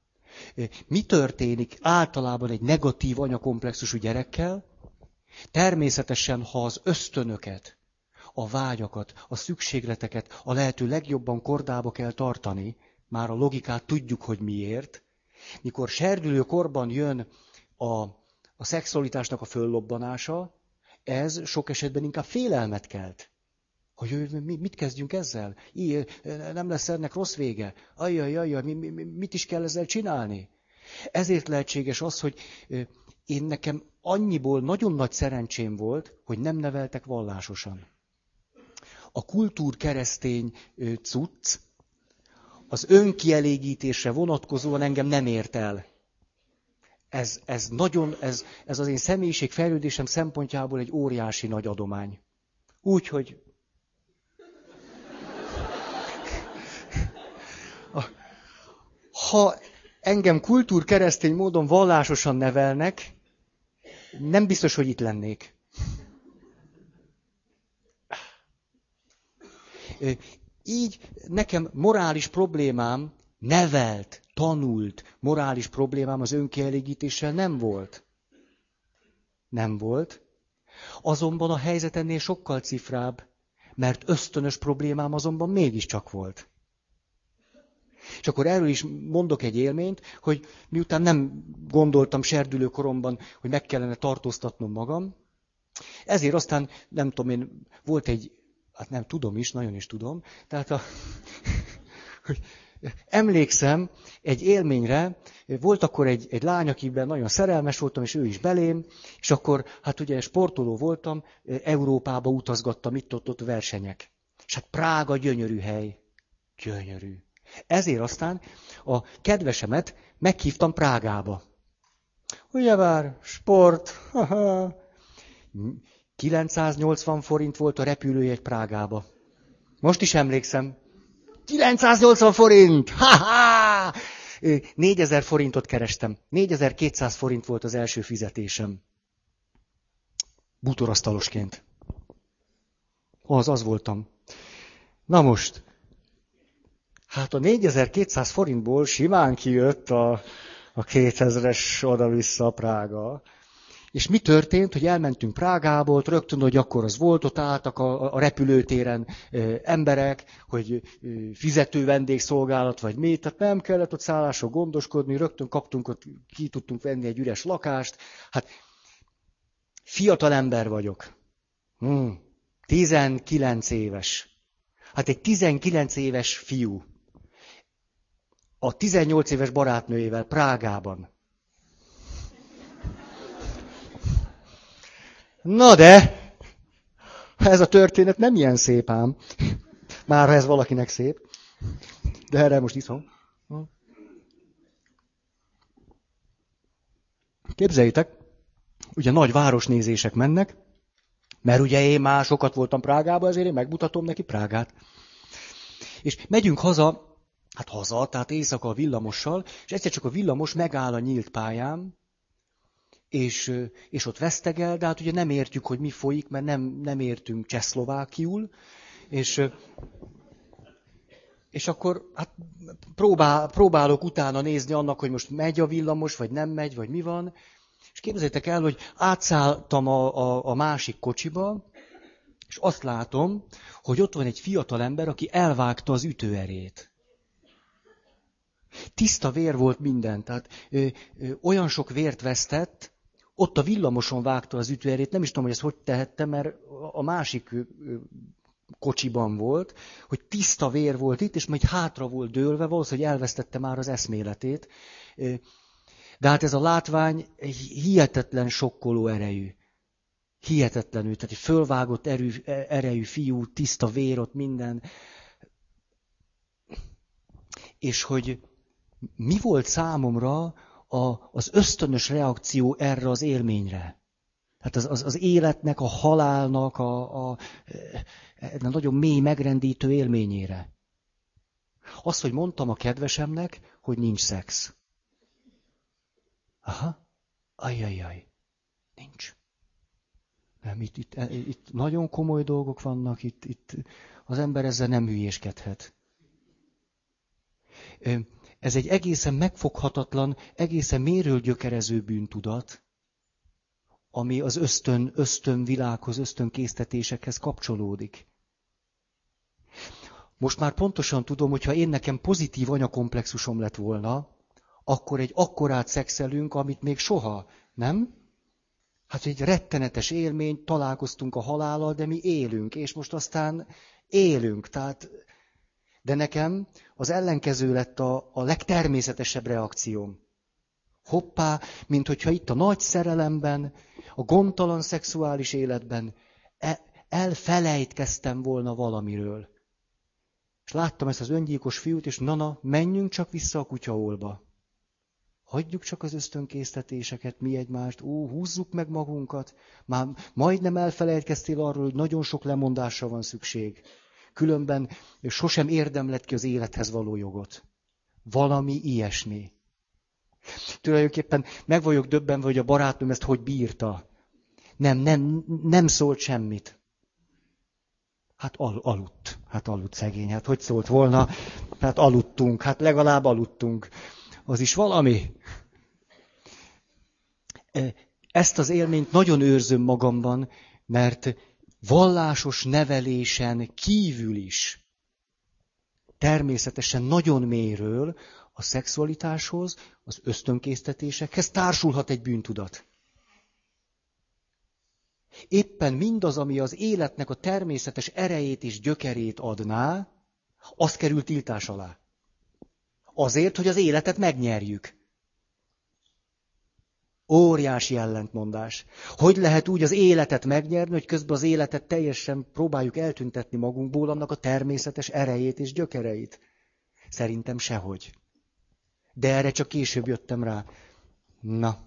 Mi történik általában egy negatív anyakomplexusú gyerekkel? Természetesen, ha az ösztönöket, a vágyakat, a szükségleteket a lehető legjobban kordába kell tartani, már a logikát tudjuk, hogy miért, mikor serdülő korban jön a, a szexualitásnak a föllobbanása, ez sok esetben inkább félelmet kelt. Hogy mit kezdjünk ezzel? Így, nem lesz ennek rossz vége. Ajjaj, ajjaj, mi, mi, mit is kell ezzel csinálni? Ezért lehetséges az, hogy én nekem annyiból nagyon nagy szerencsém volt, hogy nem neveltek vallásosan. A kultúr keresztény cucc, az önkielégítésre vonatkozóan engem nem ért el. Ez, ez nagyon, ez, ez az én személyiség fejlődésem szempontjából egy óriási nagy adomány. Úgy, hogy ha engem kultúr keresztény módon vallásosan nevelnek, nem biztos, hogy itt lennék. Így nekem morális problémám, nevelt, tanult morális problémám az önkielégítéssel nem volt. Nem volt. Azonban a helyzet ennél sokkal cifrább, mert ösztönös problémám azonban mégiscsak volt. És akkor erről is mondok egy élményt, hogy miután nem gondoltam serdülő koromban, hogy meg kellene tartóztatnom magam, ezért aztán, nem tudom én, volt egy hát nem tudom is, nagyon is tudom, tehát a, hogy emlékszem egy élményre, volt akkor egy, egy lány, akiben nagyon szerelmes voltam, és ő is belém, és akkor, hát ugye sportoló voltam, Európába utazgattam itt-ott ott versenyek. És hát Prága gyönyörű hely. Gyönyörű. Ezért aztán a kedvesemet meghívtam Prágába. Ugyebár, sport, 980 forint volt a repülőjegy Prágába. Most is emlékszem. 980 forint! Ha-ha! 4000 forintot kerestem. 4200 forint volt az első fizetésem. Butorasztalosként. Az, az voltam. Na most, hát a 4200 forintból simán kijött a, a 2000-es oda-vissza Prága. És mi történt, hogy elmentünk Prágából, rögtön, hogy akkor az volt, ott álltak a, a repülőtéren e, emberek, hogy e, fizető vendégszolgálat, vagy mi, tehát nem kellett ott szállásról gondoskodni, rögtön kaptunk, ott ki tudtunk venni egy üres lakást. Hát fiatal ember vagyok. Hmm. 19 éves. Hát egy 19 éves fiú. A 18 éves barátnőjével Prágában Na de, ez a történet nem ilyen szép ám. Már ha ez valakinek szép. De erre most iszom. Képzeljétek, ugye nagy városnézések mennek, mert ugye én már sokat voltam Prágában, ezért én megmutatom neki Prágát. És megyünk haza, hát haza, tehát éjszaka a villamossal, és egyszer csak a villamos megáll a nyílt pályán, és, és ott vesztegel, de hát ugye nem értjük, hogy mi folyik, mert nem, nem értünk csehszlovákiul, és, és akkor hát próbál, próbálok utána nézni annak, hogy most megy a villamos, vagy nem megy, vagy mi van, és képzeljétek el, hogy átszálltam a, a, a másik kocsiba, és azt látom, hogy ott van egy fiatal ember, aki elvágta az ütőerét. Tiszta vér volt minden, tehát ö, ö, olyan sok vért vesztett, ott a villamoson vágta az ütőerét, nem is tudom, hogy ezt hogy tehette, mert a másik kocsiban volt, hogy tiszta vér volt itt, és majd hátra volt dőlve, valószínűleg elvesztette már az eszméletét. De hát ez a látvány hihetetlen sokkoló erejű. Hihetetlenül, tehát egy fölvágott erő, erejű fiú, tiszta vér ott minden. És hogy mi volt számomra a, az ösztönös reakció erre az élményre? Hát az, az, az életnek, a halálnak, a, a, a nagyon mély, megrendítő élményére. Az, hogy mondtam a kedvesemnek, hogy nincs szex. Aha, ajajaj, nincs. Nem, itt, itt, itt nagyon komoly dolgok vannak, itt, itt az ember ezzel nem hülyéskedhet. Ez egy egészen megfoghatatlan, egészen méről gyökerező bűntudat, ami az ösztön, ösztön világhoz, ösztön késztetésekhez kapcsolódik. Most már pontosan tudom, hogy ha én nekem pozitív anyakomplexusom lett volna, akkor egy akkorát szexelünk, amit még soha, nem? Hát egy rettenetes élmény, találkoztunk a halállal, de mi élünk, és most aztán élünk. Tehát, de nekem az ellenkező lett a, a legtermészetesebb reakcióm. Hoppá, mint hogyha itt a nagy szerelemben, a gondtalan szexuális életben e, elfelejtkeztem volna valamiről. És láttam ezt az öngyilkos fiút, és nana, menjünk csak vissza a kutyaolba. Hagyjuk csak az ösztönkésztetéseket, mi egymást, ó, húzzuk meg magunkat. Már majdnem elfelejtkeztél arról, hogy nagyon sok lemondásra van szükség. Különben sosem érdemlet ki az élethez való jogot. Valami ilyesmi. Tulajdonképpen meg vagyok döbbenve, hogy a barátnőm ezt hogy bírta. Nem, nem, nem szólt semmit. Hát al, aludt. Hát aludt szegény. Hát hogy szólt volna? Hát aludtunk. Hát legalább aludtunk az is valami. Ezt az élményt nagyon őrzöm magamban, mert vallásos nevelésen kívül is természetesen nagyon méről a szexualitáshoz, az ösztönkésztetésekhez társulhat egy bűntudat. Éppen mindaz, ami az életnek a természetes erejét és gyökerét adná, az kerül tiltás alá. Azért, hogy az életet megnyerjük. Óriási ellentmondás. Hogy lehet úgy az életet megnyerni, hogy közben az életet teljesen próbáljuk eltüntetni magunkból annak a természetes erejét és gyökereit? Szerintem sehogy. De erre csak később jöttem rá. Na.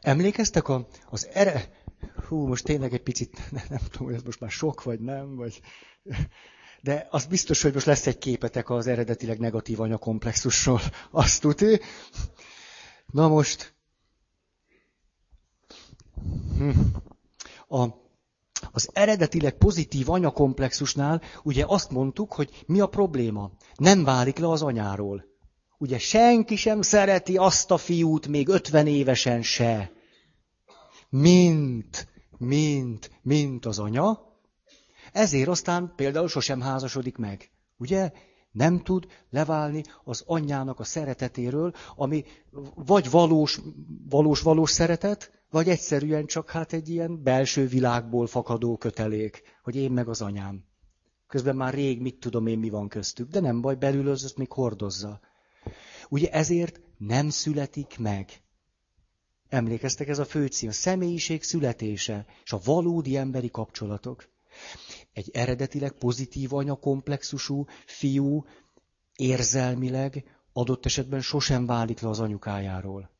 Emlékeztek a, az ere... Hú, most tényleg egy picit, nem, nem tudom, hogy ez most már sok vagy nem, vagy... De az biztos, hogy most lesz egy képetek az eredetileg negatív anyakomplexusról. Azt tudni. Na most. Hm. A, az eredetileg pozitív anyakomplexusnál ugye azt mondtuk, hogy mi a probléma. Nem válik le az anyáról. Ugye senki sem szereti azt a fiút még 50 évesen se. Mint, mint, mint az anya, ezért aztán például sosem házasodik meg. Ugye? Nem tud leválni az anyjának a szeretetéről, ami vagy valós, valós, valós szeretet, vagy egyszerűen csak hát egy ilyen belső világból fakadó kötelék, hogy én meg az anyám. Közben már rég mit tudom én, mi van köztük, de nem baj, belül az még hordozza. Ugye ezért nem születik meg. Emlékeztek, ez a főcím, a személyiség születése és a valódi emberi kapcsolatok. Egy eredetileg pozitív anyakomplexusú fiú érzelmileg adott esetben sosem válik le az anyukájáról.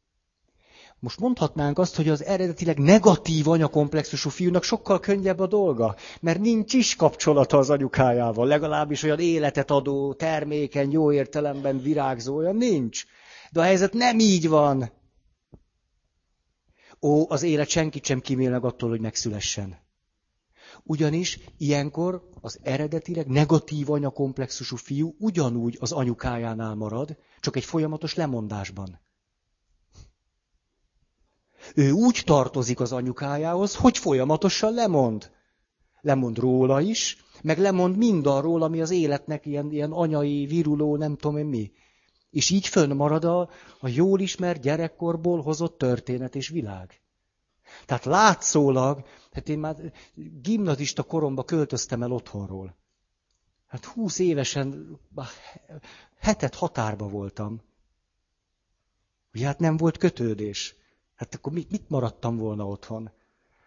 Most mondhatnánk azt, hogy az eredetileg negatív anyakomplexusú fiúnak sokkal könnyebb a dolga, mert nincs is kapcsolata az anyukájával, legalábbis olyan életet adó, termékeny, jó értelemben virágzó, olyan nincs. De a helyzet nem így van. Ó, az élet senkit sem kímél meg attól, hogy megszülessen. Ugyanis ilyenkor az eredetileg negatív anyakomplexusú fiú ugyanúgy az anyukájánál marad, csak egy folyamatos lemondásban. Ő úgy tartozik az anyukájához, hogy folyamatosan lemond. Lemond róla is, meg lemond mindarról, ami az életnek ilyen, ilyen anyai, viruló, nem tudom én mi. És így fönnmarad a, a jól ismert gyerekkorból hozott történet és világ. Tehát látszólag, hát én már gimnazista koromban költöztem el otthonról. Hát húsz évesen hetet határba voltam. Ugye hát nem volt kötődés. Hát akkor mit, mit maradtam volna otthon?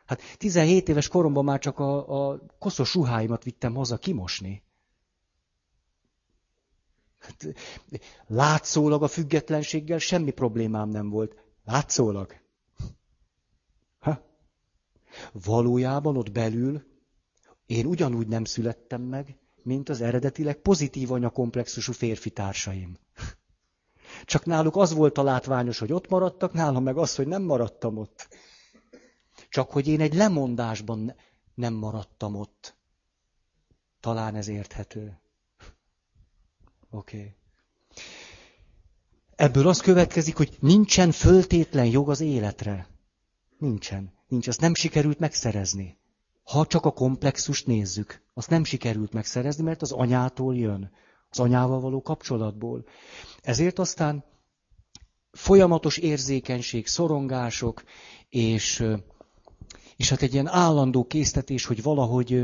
Hát 17 éves koromban már csak a, a koszos ruháimat vittem haza kimosni. Hát, látszólag a függetlenséggel semmi problémám nem volt. Látszólag. Valójában ott belül én ugyanúgy nem születtem meg, mint az eredetileg pozitív anyakomplexusú férfi társaim. Csak náluk az volt a látványos, hogy ott maradtak, nálam meg az, hogy nem maradtam ott. Csak hogy én egy lemondásban nem maradtam ott. Talán ez érthető. Oké. Okay. Ebből az következik, hogy nincsen föltétlen jog az életre. Nincsen. Nincs. Azt nem sikerült megszerezni. Ha csak a komplexust nézzük, azt nem sikerült megszerezni, mert az anyától jön az anyával való kapcsolatból. Ezért aztán folyamatos érzékenység, szorongások, és, és hát egy ilyen állandó késztetés, hogy valahogy,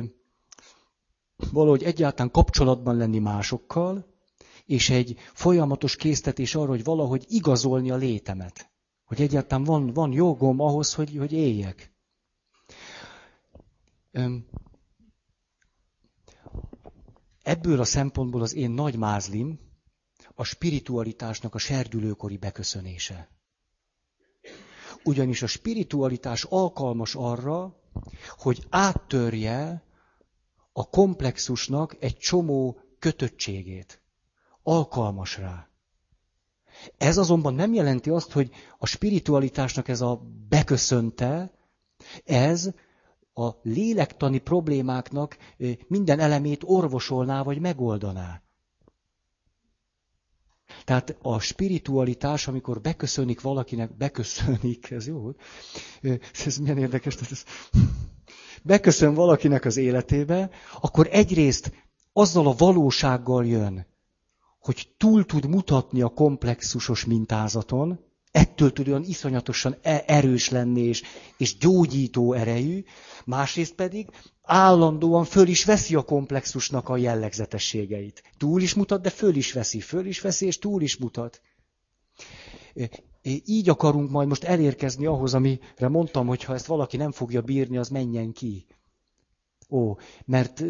valahogy egyáltalán kapcsolatban lenni másokkal, és egy folyamatos késztetés arra, hogy valahogy igazolni a létemet. Hogy egyáltalán van, van jogom ahhoz, hogy, hogy éljek. Ebből a szempontból az én nagy mázlim a spiritualitásnak a serdülőkori beköszönése. Ugyanis a spiritualitás alkalmas arra, hogy áttörje a komplexusnak egy csomó kötöttségét. Alkalmas rá. Ez azonban nem jelenti azt, hogy a spiritualitásnak ez a beköszönte, ez a lélektani problémáknak minden elemét orvosolná vagy megoldaná. Tehát a spiritualitás, amikor beköszönik valakinek, beköszönik, ez jó, ez milyen érdekes, ez, beköszön valakinek az életébe, akkor egyrészt azzal a valósággal jön, hogy túl tud mutatni a komplexusos mintázaton, ettől tud olyan iszonyatosan e- erős lenni és, és gyógyító erejű, másrészt pedig állandóan föl is veszi a komplexusnak a jellegzetességeit. Túl is mutat, de föl is veszi, föl is veszi, és túl is mutat. Így akarunk majd most elérkezni ahhoz, amire mondtam, hogy ha ezt valaki nem fogja bírni, az menjen ki. Ó, mert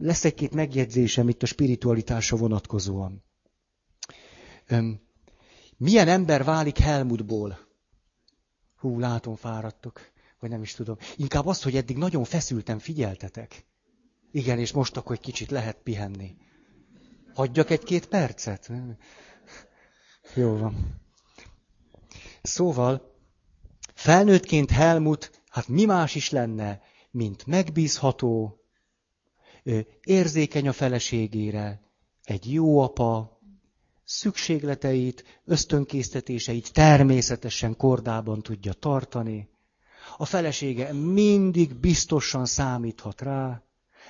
lesz egy-két megjegyzésem itt a spiritualitásra vonatkozóan. Milyen ember válik Helmutból? Hú, látom, fáradtok, vagy nem is tudom. Inkább az, hogy eddig nagyon feszültem, figyeltetek. Igen, és most akkor egy kicsit lehet pihenni. Hagyjak egy-két percet? Jó van. Szóval, felnőttként Helmut, hát mi más is lenne, mint megbízható, érzékeny a feleségére, egy jó apa, szükségleteit, ösztönkésztetéseit természetesen kordában tudja tartani. A felesége mindig biztosan számíthat rá.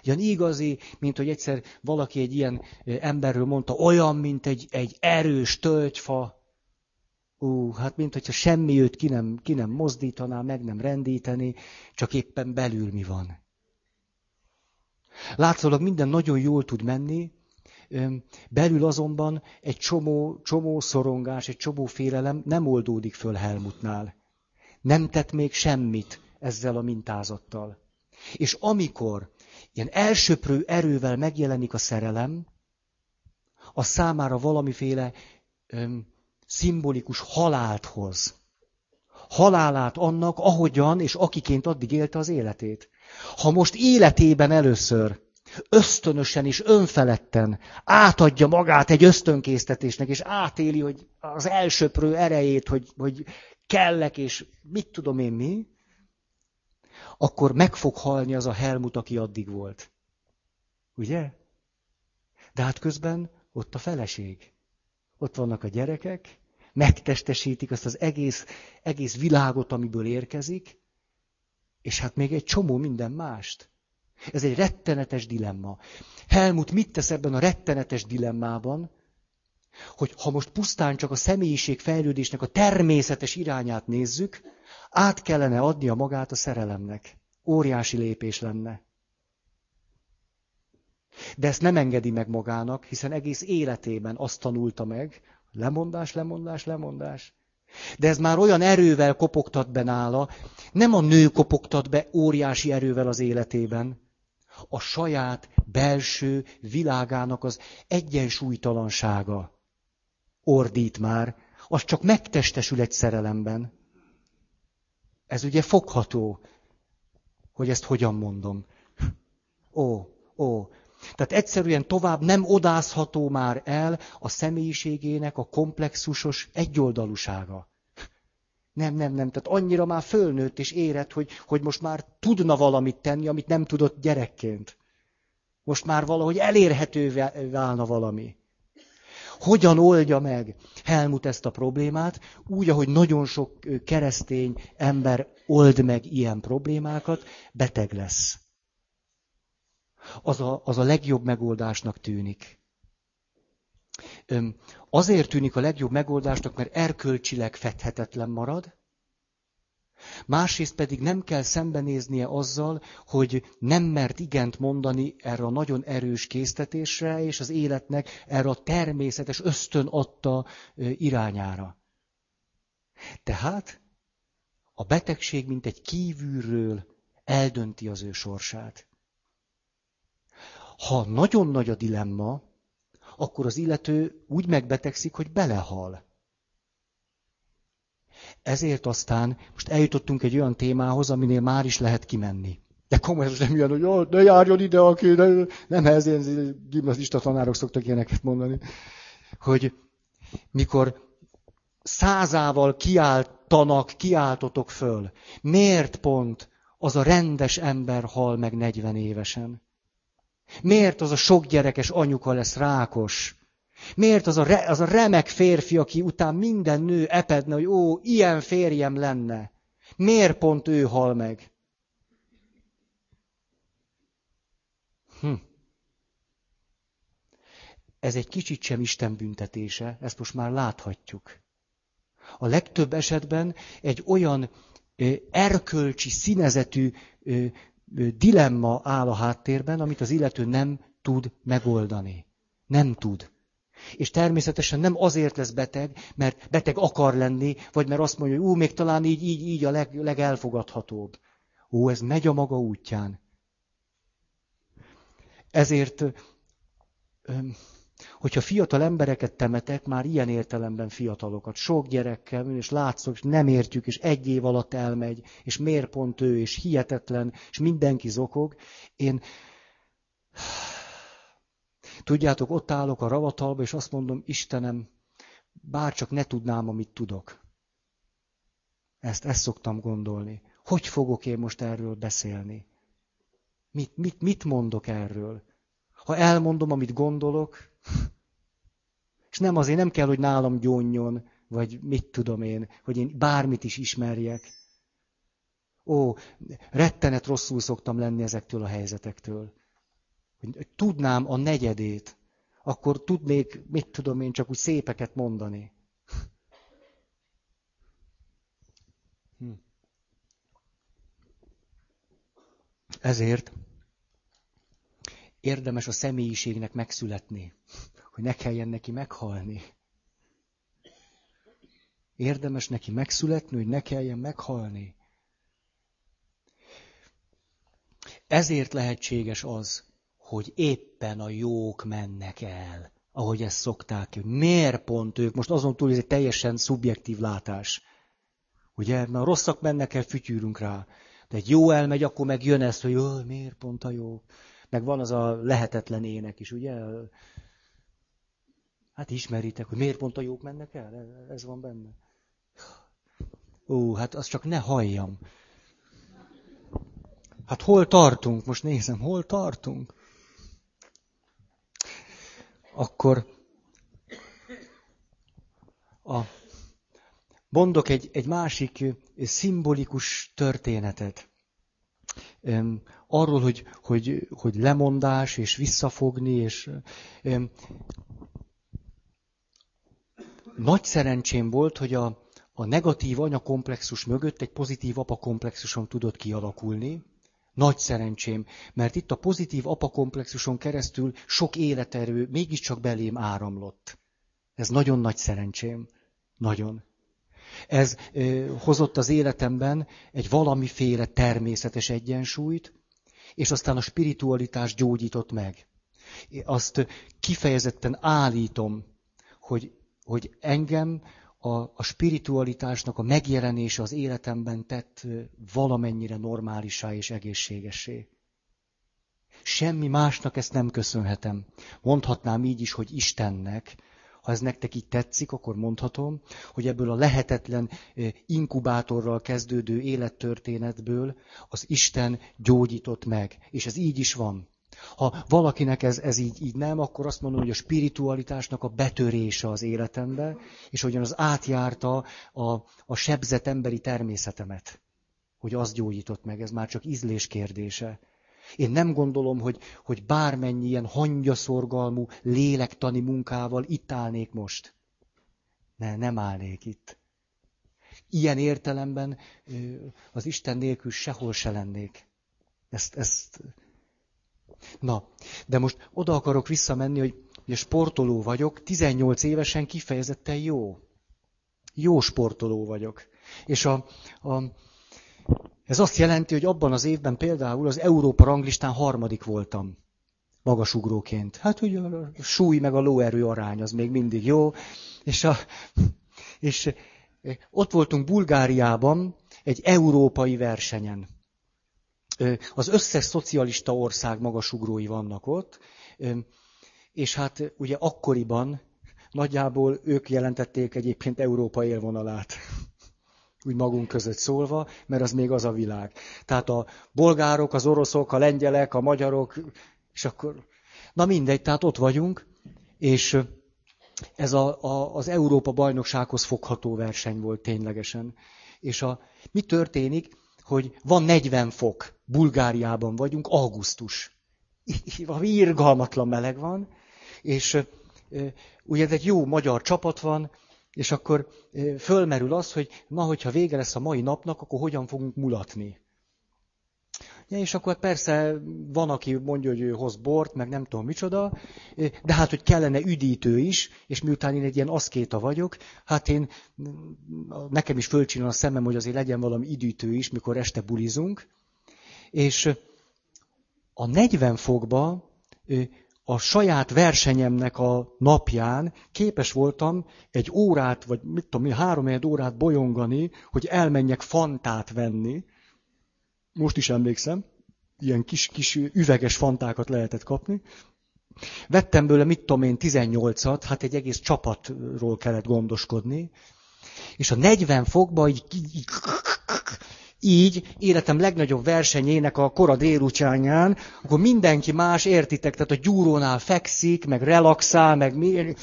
Ilyen igazi, mint hogy egyszer valaki egy ilyen emberről mondta, olyan, mint egy, egy erős tölgyfa. Ú, hát mint hogyha semmi őt ki nem, ki nem mozdítaná, meg nem rendíteni, csak éppen belül mi van. Látszólag minden nagyon jól tud menni, Belül azonban egy csomó, csomó szorongás, egy csomó félelem nem oldódik föl Helmutnál. Nem tett még semmit ezzel a mintázattal. És amikor ilyen elsöprő erővel megjelenik a szerelem, a számára valamiféle öm, szimbolikus halált hoz. Halálát annak, ahogyan és akiként addig élte az életét. Ha most életében először ösztönösen és önfeledten átadja magát egy ösztönkésztetésnek, és átéli, hogy az elsöprő erejét, hogy, hogy kellek, és mit tudom én mi, akkor meg fog halni az a Helmut, aki addig volt. Ugye? De hát közben ott a feleség. Ott vannak a gyerekek, megtestesítik azt az egész, egész világot, amiből érkezik, és hát még egy csomó minden mást. Ez egy rettenetes dilemma. Helmut mit tesz ebben a rettenetes dilemmában, hogy ha most pusztán csak a személyiség fejlődésnek a természetes irányát nézzük, át kellene adnia magát a szerelemnek. Óriási lépés lenne. De ezt nem engedi meg magának, hiszen egész életében azt tanulta meg, lemondás, lemondás, lemondás. De ez már olyan erővel kopogtat be nála, nem a nő kopogtat be óriási erővel az életében, a saját belső világának az egyensúlytalansága ordít már, az csak megtestesül egy szerelemben. Ez ugye fogható, hogy ezt hogyan mondom. Ó, ó. Tehát egyszerűen tovább nem odázható már el a személyiségének a komplexusos egyoldalúsága. Nem, nem, nem. Tehát annyira már fölnőtt és érett, hogy, hogy most már tudna valamit tenni, amit nem tudott gyerekként. Most már valahogy elérhető válna valami. Hogyan oldja meg Helmut ezt a problémát? Úgy, ahogy nagyon sok keresztény ember old meg ilyen problémákat, beteg lesz. Az a, az a legjobb megoldásnak tűnik. Azért tűnik a legjobb megoldásnak, mert erkölcsileg fedhetetlen marad, másrészt pedig nem kell szembenéznie azzal, hogy nem mert igent mondani erre a nagyon erős késztetésre, és az életnek erre a természetes ösztön adta irányára. Tehát a betegség, mint egy kívülről eldönti az ő sorsát. Ha nagyon nagy a dilemma, akkor az illető úgy megbetegszik, hogy belehal. Ezért aztán most eljutottunk egy olyan témához, aminél már is lehet kimenni. De komolyan nem ilyen, hogy ne járjon ide, aki ne, nem ez, ilyen gimnazista tanárok szoktak ilyeneket mondani. Hogy mikor százával kiáltanak, kiáltotok föl, miért pont az a rendes ember hal meg 40 évesen? Miért az a sok gyerekes anyuka lesz rákos? Miért az a, re, az a remek férfi, aki után minden nő epedne, hogy ó, ilyen férjem lenne? Miért pont ő hal meg? Hm. Ez egy kicsit sem Isten büntetése, ezt most már láthatjuk. A legtöbb esetben egy olyan erkölcsi színezetű dilemma áll a háttérben, amit az illető nem tud megoldani. Nem tud. És természetesen nem azért lesz beteg, mert beteg akar lenni, vagy mert azt mondja, hogy ú, még talán így, így, így a leg, legelfogadhatóbb. Ó, ez megy a maga útján. Ezért hogyha fiatal embereket temetek, már ilyen értelemben fiatalokat, sok gyerekkel, és látszok, és nem értjük, és egy év alatt elmegy, és miért pont ő, és hihetetlen, és mindenki zokog, én Tudjátok, ott állok a ravatalba, és azt mondom, Istenem, bár csak ne tudnám, amit tudok. Ezt, ezt szoktam gondolni. Hogy fogok én most erről beszélni? Mit, mit, mit mondok erről? Ha elmondom, amit gondolok, és nem azért nem kell, hogy nálam gyónjon, vagy mit tudom én, hogy én bármit is ismerjek. Ó, rettenet rosszul szoktam lenni ezektől a helyzetektől. Hogy tudnám a negyedét, akkor tudnék, mit tudom én, csak úgy szépeket mondani. Hm. Ezért érdemes a személyiségnek megszületni, hogy ne kelljen neki meghalni. Érdemes neki megszületni, hogy ne kelljen meghalni. Ezért lehetséges az, hogy éppen a jók mennek el, ahogy ezt szokták. Miért pont ők? Most azon túl, hogy ez egy teljesen szubjektív látás. Ugye, mert a rosszak mennek el, fütyűrünk rá. De egy jó elmegy, akkor meg jön ez, hogy miért pont a jó. Meg van az a lehetetlen ének is, ugye? Hát ismeritek, hogy miért pont a jók mennek el? Ez van benne. Ó, hát azt csak ne halljam. Hát hol tartunk? Most nézem, hol tartunk? Akkor a, mondok egy, egy másik szimbolikus történetet. Arról, hogy, hogy, hogy lemondás és visszafogni, és nagy szerencsém volt, hogy a, a negatív anyakomplexus mögött egy pozitív apakomplexuson tudott kialakulni. Nagy szerencsém, mert itt a pozitív apakomplexuson keresztül sok életerő mégiscsak belém áramlott. Ez nagyon nagy szerencsém. Nagyon. Ez hozott az életemben egy valamiféle természetes egyensúlyt, és aztán a spiritualitás gyógyított meg. Azt kifejezetten állítom, hogy, hogy engem a, a spiritualitásnak a megjelenése az életemben tett valamennyire normálisá és egészségessé. Semmi másnak ezt nem köszönhetem. Mondhatnám így is, hogy Istennek. Ha ez nektek így tetszik, akkor mondhatom, hogy ebből a lehetetlen inkubátorral kezdődő élettörténetből az Isten gyógyított meg. És ez így is van. Ha valakinek ez, ez így, így nem, akkor azt mondom, hogy a spiritualitásnak a betörése az életembe, és hogyan az átjárta a, a sebzett emberi természetemet. Hogy az gyógyított meg, ez már csak ízlés kérdése. Én nem gondolom, hogy, hogy bármennyi ilyen hangyaszorgalmú, lélektani munkával itt állnék most. Ne, nem állnék itt. Ilyen értelemben az Isten nélkül sehol se lennék. Ezt, ezt Na, de most oda akarok visszamenni, hogy ugye sportoló vagyok, 18 évesen kifejezetten jó. Jó sportoló vagyok. És a, a, ez azt jelenti, hogy abban az évben például az Európa ranglistán harmadik voltam. Magasugróként. Hát ugye a súly meg a lóerő arány az még mindig jó. És, a, és ott voltunk Bulgáriában egy európai versenyen az összes szocialista ország magasugrói vannak ott, és hát ugye akkoriban nagyjából ők jelentették egyébként Európa élvonalát. Úgy magunk között szólva, mert az még az a világ. Tehát a bolgárok, az oroszok, a lengyelek, a magyarok, és akkor... Na mindegy, tehát ott vagyunk, és ez a, a, az Európa bajnoksághoz fogható verseny volt ténylegesen. És a, mi történik? hogy van 40 fok, Bulgáriában vagyunk, augusztus. Irgalmatlan meleg van, és ugye egy jó magyar csapat van, és akkor fölmerül az, hogy na, hogyha vége lesz a mai napnak, akkor hogyan fogunk mulatni. Ja, és akkor persze van, aki mondja, hogy ő hoz bort, meg nem tudom micsoda, de hát, hogy kellene üdítő is, és miután én egy ilyen aszkéta vagyok, hát én, nekem is fölcsinál a szemem, hogy azért legyen valami üdítő is, mikor este bulizunk. És a 40 fokba a saját versenyemnek a napján képes voltam egy órát, vagy mit tudom, három órát bolyongani, hogy elmenjek fantát venni, most is emlékszem, ilyen kis, kis üveges fantákat lehetett kapni. Vettem bőle, mit tudom én, 18-at, hát egy egész csapatról kellett gondoskodni. És a 40 fokba így, így, így életem legnagyobb versenyének a kora délutánján, akkor mindenki más, értitek, tehát a gyúrónál fekszik, meg relaxál, meg mi,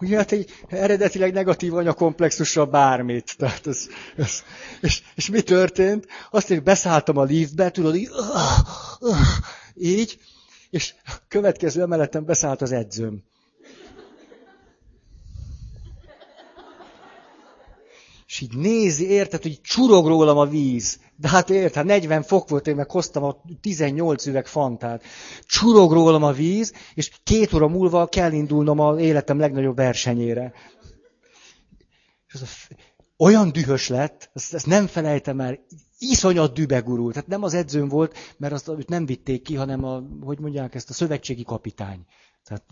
Ugye hát egy eredetileg negatív anyakomplexusra bármit. Tehát ez, ez, és, és mi történt? Azt hogy beszálltam a liftbe, tudod, így, így, és következő emeleten beszállt az edzőm. És így nézi, érted, hogy csurog rólam a víz. De hát érted, hát 40 fok volt, én meg hoztam a 18 üveg fantát. Csurog rólam a víz, és két óra múlva kell indulnom az életem legnagyobb versenyére. És az a, olyan dühös lett, ezt, ezt nem felejtem el, iszonyat dübegurult. Tehát nem az edzőm volt, mert azt őt nem vitték ki, hanem a, hogy mondják ezt, a szövetségi kapitány. Tehát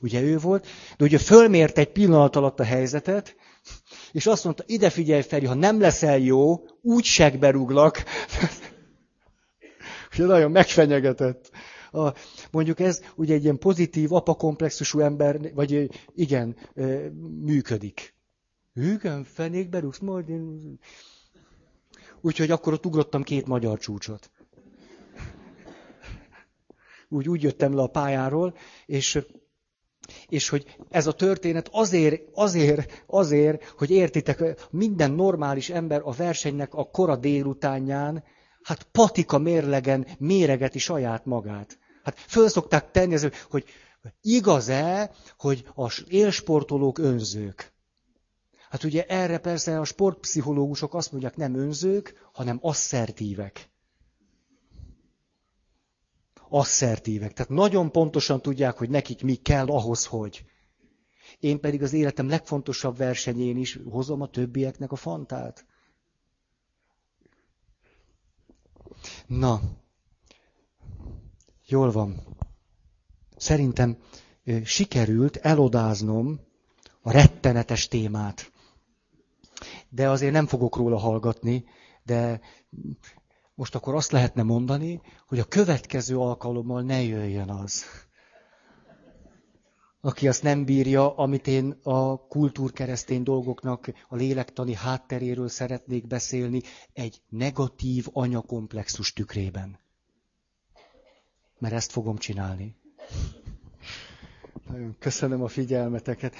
ugye ő volt. De ugye fölmért egy pillanat alatt a helyzetet, és azt mondta, ide figyelj Feri, ha nem leszel jó, úgy segbe rúglak. ugye nagyon megfenyegetett. A, mondjuk ez ugye egy ilyen pozitív, apakomplexusú ember, vagy igen, működik. Igen, fenékbe rúgsz, majd én... Úgyhogy akkor ott ugrottam két magyar csúcsot. Úgy, úgy jöttem le a pályáról, és és hogy ez a történet azért, azért, azért, hogy értitek, minden normális ember a versenynek a kora délutánján, hát patika mérlegen méregeti saját magát. Hát föl szokták tenni, hogy igaz-e, hogy az élsportolók önzők. Hát ugye erre persze a sportpszichológusok azt mondják, nem önzők, hanem asszertívek. Asszertívek. Tehát nagyon pontosan tudják, hogy nekik mi kell ahhoz, hogy. Én pedig az életem legfontosabb versenyén is hozom a többieknek a fantát. Na, jól van. Szerintem sikerült elodáznom a rettenetes témát de azért nem fogok róla hallgatni, de most akkor azt lehetne mondani, hogy a következő alkalommal ne jöjjön az, aki azt nem bírja, amit én a kultúrkeresztény dolgoknak a lélektani hátteréről szeretnék beszélni, egy negatív anyakomplexus tükrében. Mert ezt fogom csinálni. Nagyon köszönöm a figyelmeteket.